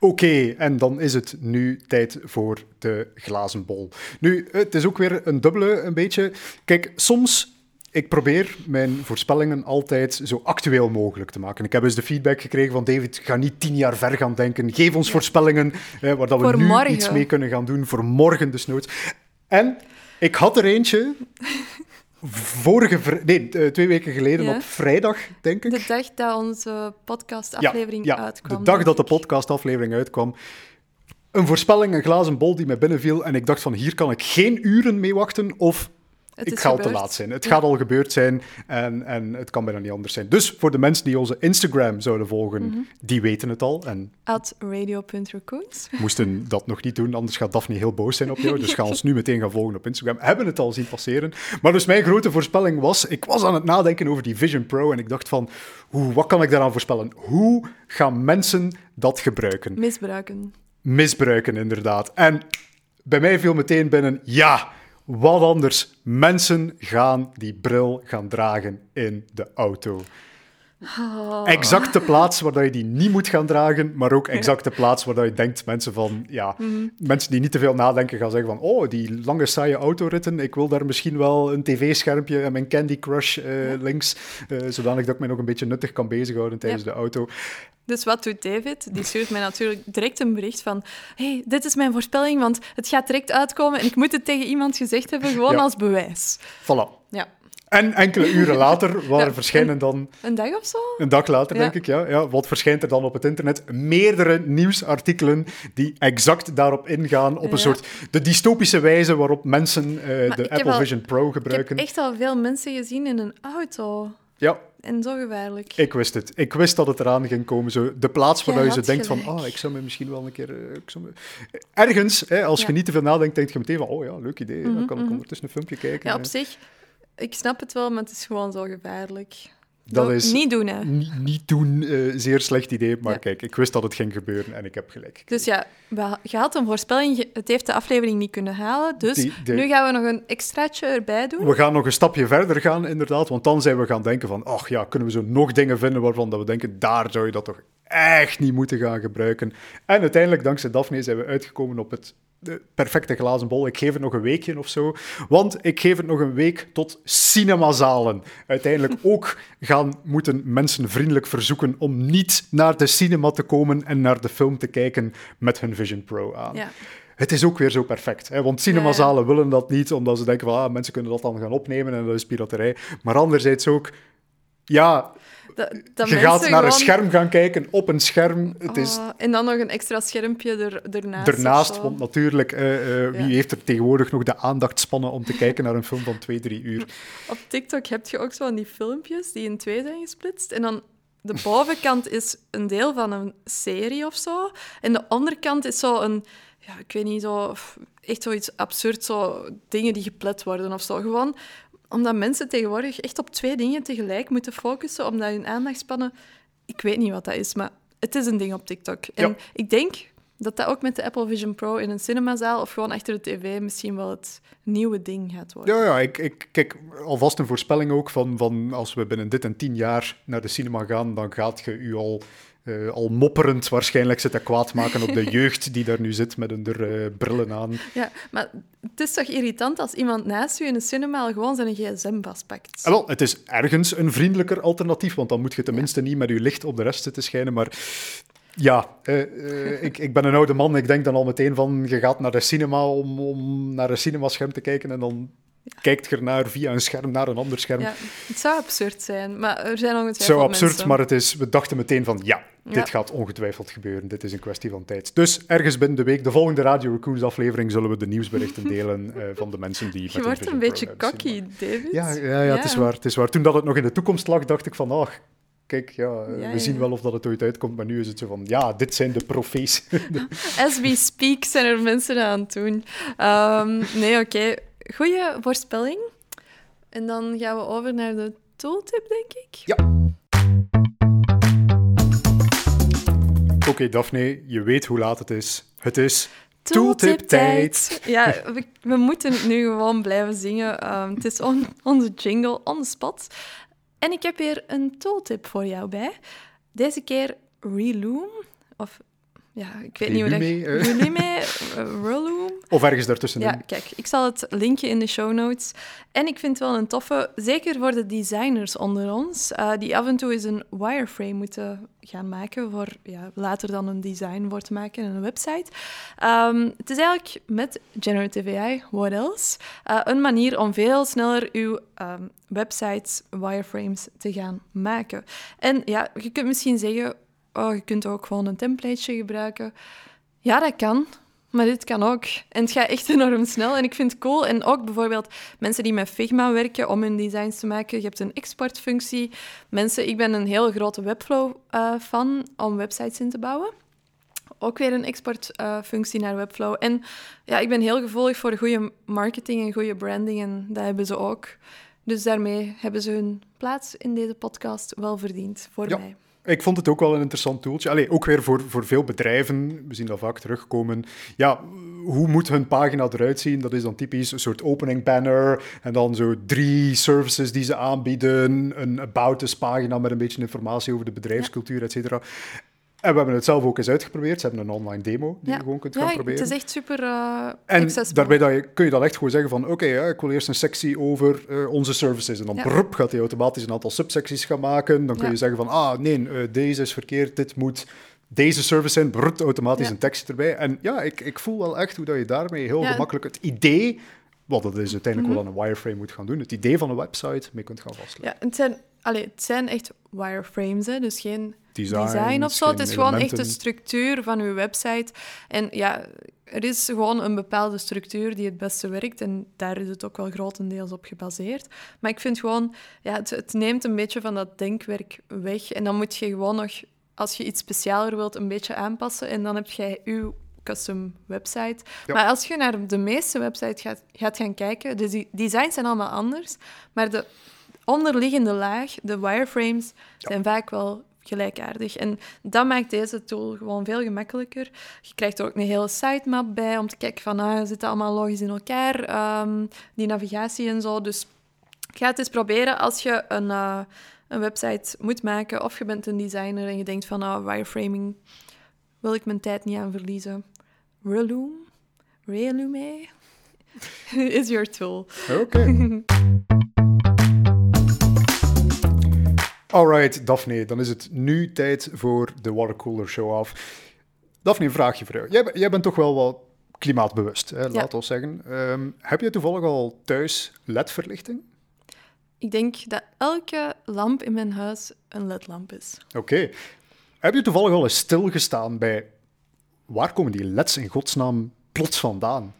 Oké, en dan is het nu tijd voor de glazen bol. Nu, het is ook weer een dubbele, een beetje. Kijk, soms ik probeer mijn voorspellingen altijd zo actueel mogelijk te maken. Ik heb eens de feedback gekregen van David, ga niet tien jaar ver gaan denken. Geef ons voorspellingen eh, waar dat we nu iets mee kunnen gaan doen voor morgen desnoods. En ik had er eentje vorige, nee, eh, twee weken geleden op vrijdag, denk ik.
De dag dat onze podcastaflevering
ja,
uitkwam.
De dag dat de podcastaflevering uitkwam. Een voorspelling, een glazen bol die mij binnenviel. En ik dacht van, hier kan ik geen uren mee wachten of
Het
ik ga al te laat zijn. Het gaat al gebeurd zijn en, en het kan bijna niet anders zijn. Dus voor de mensen die onze Instagram zouden volgen,
Mhm.
die weten het al en
At radio.raccoons.
moesten dat nog niet doen, anders gaat Daphne heel boos zijn op jou. Dus *laughs* ga ons nu meteen gaan volgen op Instagram. Hebben het al zien passeren. Maar dus mijn grote voorspelling was, ik was aan het nadenken over die Vision Pro en ik dacht van, hoe, wat kan ik daaraan voorspellen? Hoe gaan mensen dat gebruiken?
Misbruiken.
misbruiken, inderdaad. En bij mij viel meteen binnen, ja, wat anders. Mensen gaan die bril gaan dragen in de auto.
Oh.
Exact de plaats waar je die niet moet gaan dragen, maar ook exact de plaats waar je denkt mensen van, ja,
Mhm.
mensen die niet te veel nadenken gaan zeggen van, oh, die lange saaie autoritten, ik wil daar misschien wel een tv-schermpje en mijn Candy Crush eh, links, eh, zodanig dat ik mij nog een beetje nuttig kan bezighouden tijdens de auto.
Dus wat doet David? Die stuurt mij natuurlijk direct een bericht van hey, dit is mijn voorspelling, want het gaat direct uitkomen en ik moet het tegen iemand gezegd hebben, gewoon
Ja.
als bewijs.
Voilà.
Ja.
En enkele uren later, waar *laughs*
Ja,
verschijnen dan
Een dag of zo?
Een dag later,
Ja.
denk ik, ja, ja. Wat verschijnt er dan op het internet? Meerdere nieuwsartikelen die exact daarop ingaan, op een soort de dystopische wijze waarop mensen eh, de Apple
al-
Vision Pro
Ik heb
gebruiken.
echt al veel mensen gezien in een auto.
Ja,
En zo gevaarlijk.
ik wist het. Ik wist dat het eraan ging komen. Zo, de plaats waar je denkt van, ah, ik zou me misschien wel een keer... eh, ik zou me... Ergens, hè, als je niet te veel nadenkt, denk je meteen van, oh ja, leuk idee. Dan kan ik ondertussen een filmpje kijken.
Ja, op
Eh,
zich, ik snap het wel, maar het is gewoon zo gevaarlijk.
Dat is-
Niet doen, hè.
Niet, niet doen, eh, zeer slecht idee. Maar
Ja.
kijk, ik wist dat het ging gebeuren en ik heb gelijk.
Dus ja, we- je had een voorspelling, het heeft de aflevering niet kunnen halen. Dus
Die- die-
nu gaan we nog een extraatje erbij doen.
We gaan nog een stapje verder gaan, inderdaad. Want dan zijn we gaan denken van... ach ja, kunnen we zo nog dingen vinden waarvan dat we denken... daar zou je dat toch echt niet moeten gaan gebruiken. En uiteindelijk, dankzij Daphne, zijn we uitgekomen op het de perfecte glazen bol. Ik geef het nog een weekje of zo. Want ik geef het nog een week tot cinemazalen. Uiteindelijk *laughs* ook gaan moeten mensen vriendelijk verzoeken... om niet naar de cinema te komen en naar de film te kijken met hun Vision Pro aan.
Ja.
Het is ook weer zo perfect. Hè? Want cinemazalen willen dat niet, omdat ze denken van ah, mensen kunnen dat dan gaan opnemen en dat is piraterij. Maar anderzijds ook, ja,
Dat, dat
je gaat naar een scherm gaan kijken op een scherm. Het is
Oh, en dan nog een extra schermpje er, ernaast. zo.
want natuurlijk, eh, eh, wie
Ja.
heeft er tegenwoordig nog de aandachtspannen om te kijken naar een film van twee, drie uur? *laughs*
Op TikTok heb je ook zo van die filmpjes die in twee zijn gesplitst. En dan de bovenkant *laughs* is een deel van een serie of zo. En de onderkant is zo een, ja, ik weet niet, zo, echt zoiets absurd, zo dingen die geplet worden of zo. Gewoon omdat mensen tegenwoordig echt op twee dingen tegelijk moeten focussen, omdat hun aandachtspannen... Ik weet niet wat dat is, maar het is een ding op TikTok. En
Ja.
ik denk dat dat ook met de Apple Vision Pro in een cinemazaal of gewoon achter de tv misschien wel het nieuwe ding gaat worden.
Ja, ja ik, ik, kijk, alvast een voorspelling ook van, van als we binnen dit en tien jaar naar de cinema gaan, dan gaat je u al, eh, al mopperend waarschijnlijk zitten kwaad maken op de *laughs* jeugd die daar nu zit met hun er, eh, brillen aan.
Ja, maar het is toch irritant als iemand naast u in een cinema al gewoon zijn gsm vastpakt.
En wel, het is ergens een vriendelijker alternatief, want dan moet je tenminste niet met je licht op de rest zitten schijnen. Maar ja, eh, ik, ik ben een oude man. Ik denk dan al meteen van, je gaat naar de cinema om, om naar een cinemascherm te kijken en dan kijkt ernaar via een scherm naar een ander scherm.
Ja, het zou absurd zijn, maar er zijn ongetwijfeld
zo absurd,
mensen.
maar het is, we dachten meteen van, ja, dit
Ja.
gaat ongetwijfeld gebeuren. Dit is een kwestie van tijd. Dus ergens binnen de week, de volgende Radio Raccoons aflevering, zullen we de nieuwsberichten *laughs* delen eh, van de mensen die
Je wordt een beetje cocky, David.
Ja, ja, ja, Het, is waar, het is waar. Toen dat het nog in de toekomst lag, dacht ik van, ach, kijk, ja, eh,
Ja,
we
ja.
zien wel of dat het ooit uitkomt, maar nu is het zo van, ja, dit zijn de profees. *laughs*
As we speak zijn er mensen aan het doen. Ehm, nee, oké. Goeie voorspelling. En dan gaan we over naar de tooltip, denk ik.
Ja. Oké, Daphne, je weet hoe laat het is. Het is tooltip-tijd.
Ja, we, we moeten het nu gewoon blijven zingen. Ehm, het is on- onze jingle, on the spot. En ik heb hier een tooltip voor jou bij. Deze keer Reloom. Of, ja, ik weet niet hoe dat...
Relume, eh. *laughs*
Eh.
Of ergens daartussenin.
Ja, kijk, ik zal het linkje in de show notes. En ik vind het wel een toffe, zeker voor de designers onder ons, eh, die af en toe eens een wireframe moeten gaan maken voor ja, later dan een design voor te maken en een website. Ehm, het is eigenlijk met Generative AI, what else, een manier om veel sneller uw ehm, websites, wireframes te gaan maken. En ja, je kunt misschien zeggen, oh, je kunt ook gewoon een templateje gebruiken. Ja, dat kan. Maar dit kan ook. En het gaat echt *laughs* enorm snel. En ik vind het cool. En ook bijvoorbeeld mensen die met Figma werken om hun designs te maken. Je hebt een exportfunctie. Mensen, ik ben een heel grote Webflow-fan om websites in te bouwen. Ook weer een exportfunctie naar Webflow. En ja, ik ben heel gevoelig voor goede marketing en goede branding. En dat hebben ze ook. Dus daarmee hebben ze hun plaats in deze podcast wel verdiend, voor
Ja.
mij.
Ik vond het ook wel een interessant tooltje. Allee, ook weer voor, voor veel bedrijven, we zien dat vaak terugkomen. Ja, hoe moet hun pagina eruit zien? Dat is dan typisch een soort opening banner en dan zo drie services die ze aanbieden, een about us pagina met een beetje informatie over de bedrijfscultuur, et cetera. En we hebben het zelf ook eens uitgeprobeerd. Ze hebben een online demo die je gewoon kunt gaan
ja,
proberen.
het is echt super eh
En
accessible.
daarbij dat je, kun je dan echt gewoon zeggen van oké, ja, ik wil eerst een sectie over eh, onze services. En dan
Ja.
prrp, gaat hij automatisch een aantal subsecties gaan maken. Dan kun
Ja.
je zeggen van ah nee, eh, deze is verkeerd, dit moet deze service zijn. Brrrt, automatisch
Ja.
een tekst erbij. En ja, ik, ik voel wel echt hoe dat je daarmee heel
Ja.
Gemakkelijk het idee, wat dat is uiteindelijk wel aan een wireframe moet gaan doen, het idee van een website mee kunt gaan vastleggen.
Ja, het zijn, allee, het zijn echt wireframes, hè, dus geen Design of zo. Het is gewoon echt de structuur van uw website. En ja, er is gewoon een bepaalde structuur die het beste werkt. En daar is het ook wel grotendeels op gebaseerd. Maar ik vind gewoon, ja, het, het neemt een beetje van dat denkwerk weg. En dan moet je gewoon nog, als je iets specialer wilt, een beetje aanpassen. En dan heb je uw custom website.
Ja.
Maar als je naar de meeste websites gaat, gaat gaan kijken, de de- designs zijn allemaal anders. Maar de onderliggende laag, de wireframes, zijn vaak wel gelijkaardig. En dat maakt deze tool gewoon veel gemakkelijker. Je krijgt er ook een hele sitemap bij om te kijken van, ah, zit allemaal logisch in elkaar, ehm, die navigatie en zo. Dus ga het eens proberen als je een, eh, een website moet maken of je bent een designer en je denkt van, ah, wireframing wil ik mijn tijd niet aan verliezen. Relume, Relume *laughs* is your tool.
Oké. *laughs* Alright, Daphne, dan is het nu tijd voor de watercooler show-off. Daphne, een vraagje voor jou. Jij, jij bent toch wel wat klimaatbewust, hè, laat ons zeggen. Ehm, heb je toevallig al thuis LED-verlichting?
Ik denk dat elke lamp in mijn huis een ledlamp is.
Oké. Heb je toevallig al eens stilgestaan bij waar komen die LED's in godsnaam plots vandaan?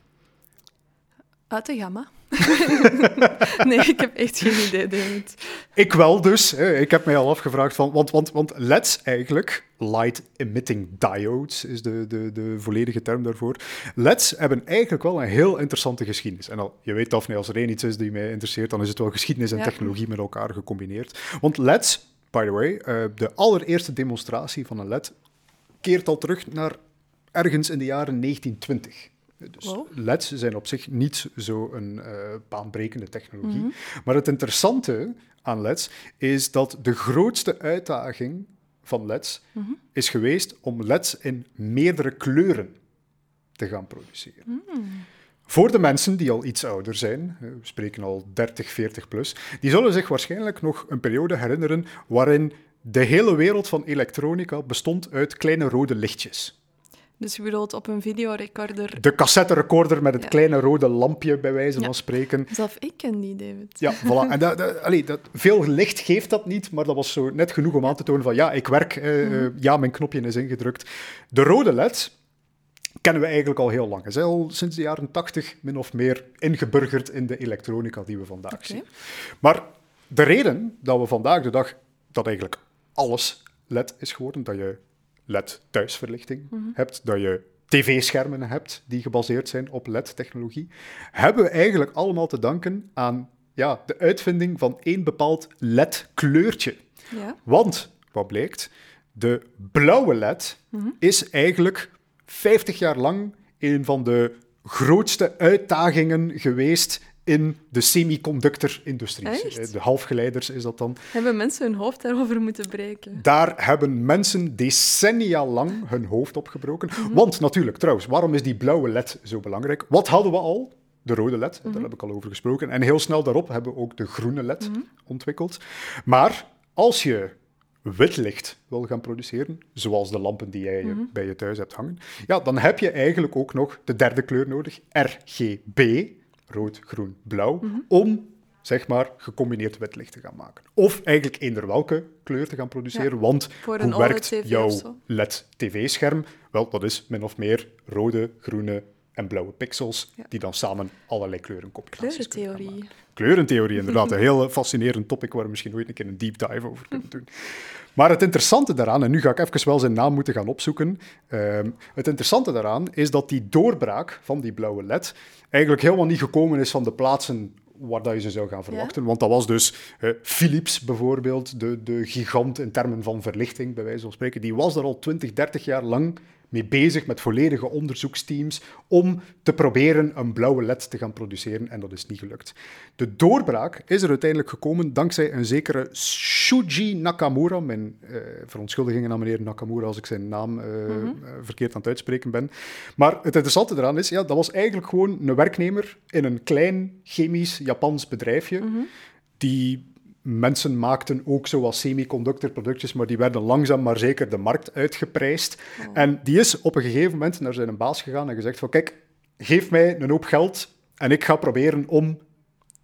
Uit de gamma. *laughs* nee, ik heb echt geen idee, David.
Ik wel dus. Hè. Ik heb mij al afgevraagd van... Want, want, want LED's eigenlijk, Light Emitting Diodes is de, de, de volledige term daarvoor. LED's hebben eigenlijk wel een heel interessante geschiedenis. En al, je weet Daphne, als er één iets is die mij interesseert, dan is het wel geschiedenis en
Ja.
technologie met elkaar gecombineerd. Want LED's, by the way, eh, de allereerste demonstratie van een LED keert al terug naar ergens in de jaren 1920. Dus
Wow.
LED's zijn op zich niet zo een eh, baanbrekende technologie. Maar het interessante aan LED's is dat de grootste uitdaging van LED's is geweest om LED's in meerdere kleuren te gaan produceren. Voor de mensen die al iets ouder zijn, eh, we spreken al 30, 40 plus, die zullen zich waarschijnlijk nog een periode herinneren waarin de hele wereld van elektronica bestond uit kleine rode lichtjes.
Dus je bedoelt op een videorecorder.
De cassette-recorder met het
Ja.
kleine rode lampje, bij wijze
Ja.
van spreken.
Zelf ik ken die, David.
Ja, *laughs* voilà. En dat, dat, allee, dat, veel licht geeft dat niet, maar dat was zo net genoeg om aan te tonen van ja, ik werk, eh, eh, ja, mijn knopje is ingedrukt. De rode LED kennen we eigenlijk al heel lang. Het is al sinds de jaren 80 min of meer ingeburgerd in de elektronica die we vandaag zien. Maar de reden dat we vandaag de dag dat eigenlijk alles LED is geworden, dat je LED thuisverlichting hebt, dat je tv-schermen hebt die gebaseerd zijn op LED-technologie, hebben we eigenlijk allemaal te danken aan ja, de uitvinding van één bepaald LED-kleurtje.
Ja.
Want, wat blijkt, de blauwe LED is eigenlijk 50 jaar lang een van de grootste uitdagingen geweest in de semiconductor-industrie.
Echt?
De halfgeleiders is dat dan.
Hebben mensen hun hoofd daarover moeten breken?
Daar hebben mensen decennia lang hun hoofd op gebroken.
Mhm.
Want natuurlijk, trouwens, waarom is die blauwe LED zo belangrijk? Wat hadden we al? De rode LED,
Mhm.
daar heb ik al over gesproken. En heel snel daarop hebben we ook de groene LED ontwikkeld. Maar als je wit licht wil gaan produceren, zoals de lampen die jij
Mhm.
bij je thuis hebt hangen, ja, dan heb je eigenlijk ook nog de derde kleur nodig, RGB, rood, groen, blauw,
Mhm.
om zeg maar, gecombineerd wit licht te gaan maken. Of eigenlijk eender welke kleur te gaan produceren, want hoe werkt jouw. LED-tv-scherm? Wel, dat is min of meer rode, groene en blauwe pixels,
Ja.
die dan samen allerlei kleurencombinaties kunnen gaan
Kleurentheorie.
Kleurentheorie, inderdaad. Een *laughs* heel fascinerend topic waar we misschien ooit een keer een deep dive over kunnen doen. Maar het interessante daaraan, en nu ga ik even wel zijn naam moeten gaan opzoeken. ehm, het interessante daaraan is dat die doorbraak van die blauwe LED eigenlijk helemaal niet gekomen is van de plaatsen waar dat je ze zou gaan verwachten. Want dat was dus eh, Philips bijvoorbeeld, de, de gigant in termen van verlichting, bij wijze van spreken. Die was daar al 20, 30 jaar lang mee bezig met volledige onderzoeksteams om te proberen een blauwe LED te gaan produceren en dat is niet gelukt. De doorbraak is er uiteindelijk gekomen dankzij een zekere Shuji Nakamura. Mijn eh, verontschuldigingen aan meneer Nakamura als ik zijn naam eh, eh, verkeerd aan het uitspreken ben. Maar het interessante eraan is, ja, dat was eigenlijk gewoon een werknemer in een klein chemisch Japans bedrijfje die mensen maakten ook zoals semiconductorproductjes, maar die werden langzaam maar zeker de markt uitgeprijsd. En die is op een gegeven moment naar zijn baas gegaan en gezegd van kijk, geef mij een hoop geld en ik ga proberen om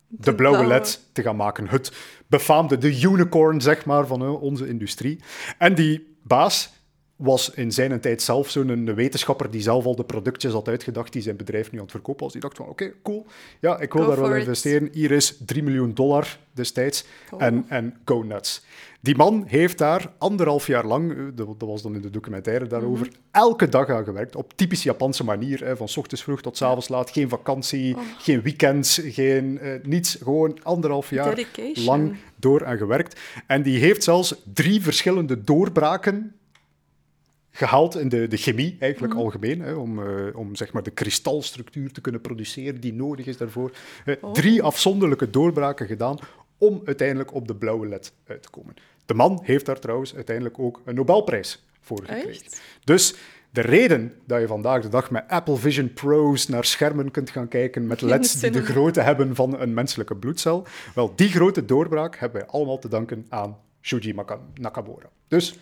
de blauwe
blauwe.
LED te gaan maken. Het befaamde, de unicorn, zeg maar, van eh, onze industrie. En die baas was in zijn tijd zelf zo'n wetenschapper die zelf al de productjes had uitgedacht die zijn bedrijf nu aan het verkopen was. Die dacht van, oké, cool, ja, ik wil
Go
daar wel
it.
investeren. Hier is 3 miljoen dollar destijds en, en go nuts. Die man heeft daar anderhalf jaar lang, eh, dat was dan in de documentaire daarover,
Mhm.
elke dag aan gewerkt, op typisch Japanse manier, hè, van 's ochtends vroeg tot 's avonds laat, geen vakantie,
Oh.
geen weekends, geen, eh, niets, gewoon anderhalf jaar
Dedication.
lang door aan gewerkt. En die heeft zelfs drie verschillende doorbraken gehaald in de, de chemie, eigenlijk
Mhm.
algemeen, hè, om, eh, om zeg maar de kristalstructuur te kunnen produceren die nodig is daarvoor. Eh,
Oh.
Drie afzonderlijke doorbraken gedaan om uiteindelijk op de blauwe led uit te komen. De man heeft daar trouwens uiteindelijk ook een Nobelprijs voor gekregen.
Echt?
Dus de reden dat je vandaag de dag met Apple Vision Pro's naar schermen kunt gaan kijken met leds die de grootte hebben van een menselijke bloedcel, wel, die grote doorbraak hebben wij allemaal te danken aan Shuji Nakamura. Dus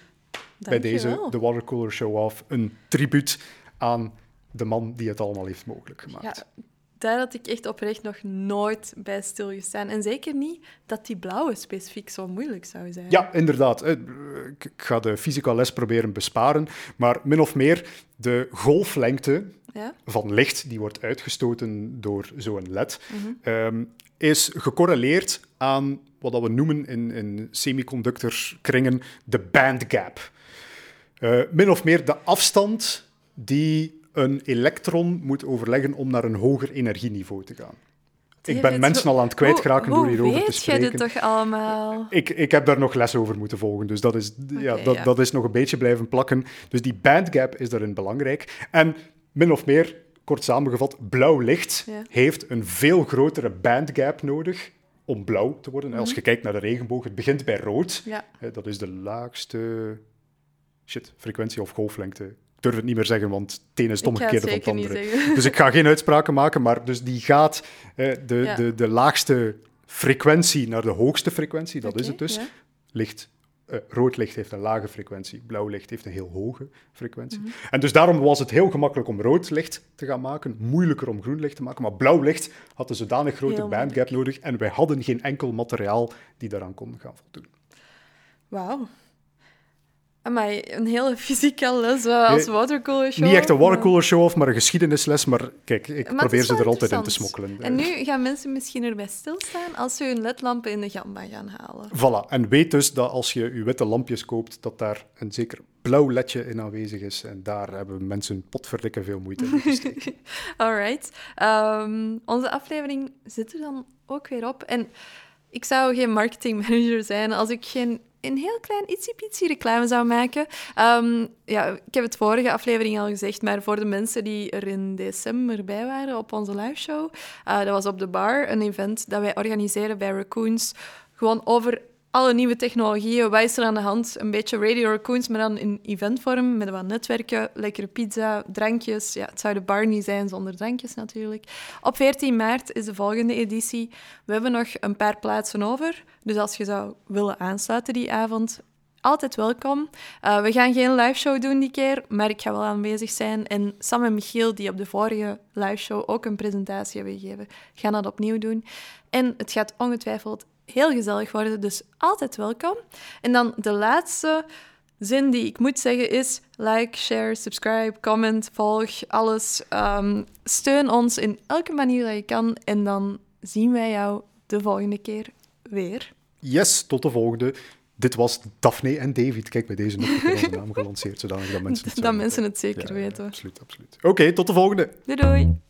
bij deze
Dankjewel.
de Watercooler Show-off een tribuut aan de man die het allemaal heeft mogelijk gemaakt.
Ja, daar had ik echt oprecht nog nooit bij stilgestaan. En zeker niet dat die blauwe specifiek zo moeilijk zou zijn.
Ja, inderdaad. Eh, Ik ga de fysica les proberen besparen, maar min of meer de golflengte
Ja?
van licht die wordt uitgestoten door zo'n LED,
Mhm.
ehm, is gecorreleerd aan wat we noemen in, in semiconductorkringen de bandgap. Eh min of meer de afstand die een elektron moet overleggen om naar een hoger energieniveau te gaan. Ik ben mensen
hoe-
al aan het kwijtraken
hoe-
door hierover
hoe
te
weet jij
spreken.
dit toch allemaal?
Ik, ik heb daar nog les over moeten volgen, dus dat is, ja, dat,
ja.
dat is nog een beetje blijven plakken. Dus die bandgap is daarin belangrijk. En min of meer, kort samengevat, blauw licht
Ja.
heeft een veel grotere bandgap nodig om blauw te worden. Als je kijkt naar de regenboog, het begint bij rood. Dat is de laagste shit, frequentie of golflengte. Ik durf het niet meer zeggen, want het een is het omgekeerde van het andere. Dus ik ga geen uitspraken maken, maar dus die gaat eh, de,
Ja.
de, de laagste frequentie naar de hoogste frequentie, dat is het dus.
ja.
Licht, eh, rood licht heeft een lage frequentie, blauw licht heeft een heel hoge frequentie.
Mhm.
En dus daarom was het heel gemakkelijk om rood licht te gaan maken, moeilijker om groen licht te maken, maar blauw licht had een zodanig grote
Heel
bandgap nodig en wij hadden geen enkel materiaal die daaraan kon gaan voldoen.
Wauw. Amai, een hele *laughs* fysieke les eh, als watercooler show.
Niet echt een
maar-
watercooler show-off, maar een geschiedenisles, maar kijk, ik
Maar
probeer ze er altijd in te smokkelen.
En nu gaan mensen misschien erbij stilstaan als ze hun ledlampen in de gamba gaan halen.
Voilà, en weet dus dat als je je witte lampjes koopt, dat daar een zeker blauw ledje in aanwezig is. En daar hebben mensen potverdikke veel moeite in gestoken. *laughs*
Alright. Ehm, onze aflevering zit er dan ook weer op. En ik zou geen marketingmanager zijn als ik geen een heel klein ietsiepietsie reclame zou maken. Ehm, ja, ik heb het vorige aflevering al gezegd, maar voor de mensen die er in december bij waren op onze liveshow, eh dat was op de bar, een event dat wij organiseren bij Raccoons, gewoon over alle nieuwe technologieën. Wat is er aan de hand? Een beetje Radio Raccoons, maar dan in eventvorm, met wat netwerken, lekkere pizza, drankjes. Ja, het zou de bar niet zijn zonder drankjes natuurlijk. Op 14 maart is de volgende editie. We hebben nog een paar plaatsen over. Dus als je zou willen aansluiten die avond, altijd welkom. Uh, we gaan geen live show doen die keer, maar ik ga wel aanwezig zijn. En Sam en Michiel, die op de vorige live show ook een presentatie hebben gegeven, gaan dat opnieuw doen. En het gaat ongetwijfeld heel gezellig worden, dus altijd welkom. En dan de laatste zin die ik moet zeggen is: like, share, subscribe, comment, volg, alles. Um, steun ons in elke manier dat je kan. En dan zien wij jou de volgende keer weer.
Yes, tot de volgende. Dit was Daphne en David. Kijk, bij deze nog een naam gelanceerd, zodat
mensen het, dat mensen het *laughs* zeker weten.
absoluut, absoluut. Oké, tot de volgende.
Doei doei.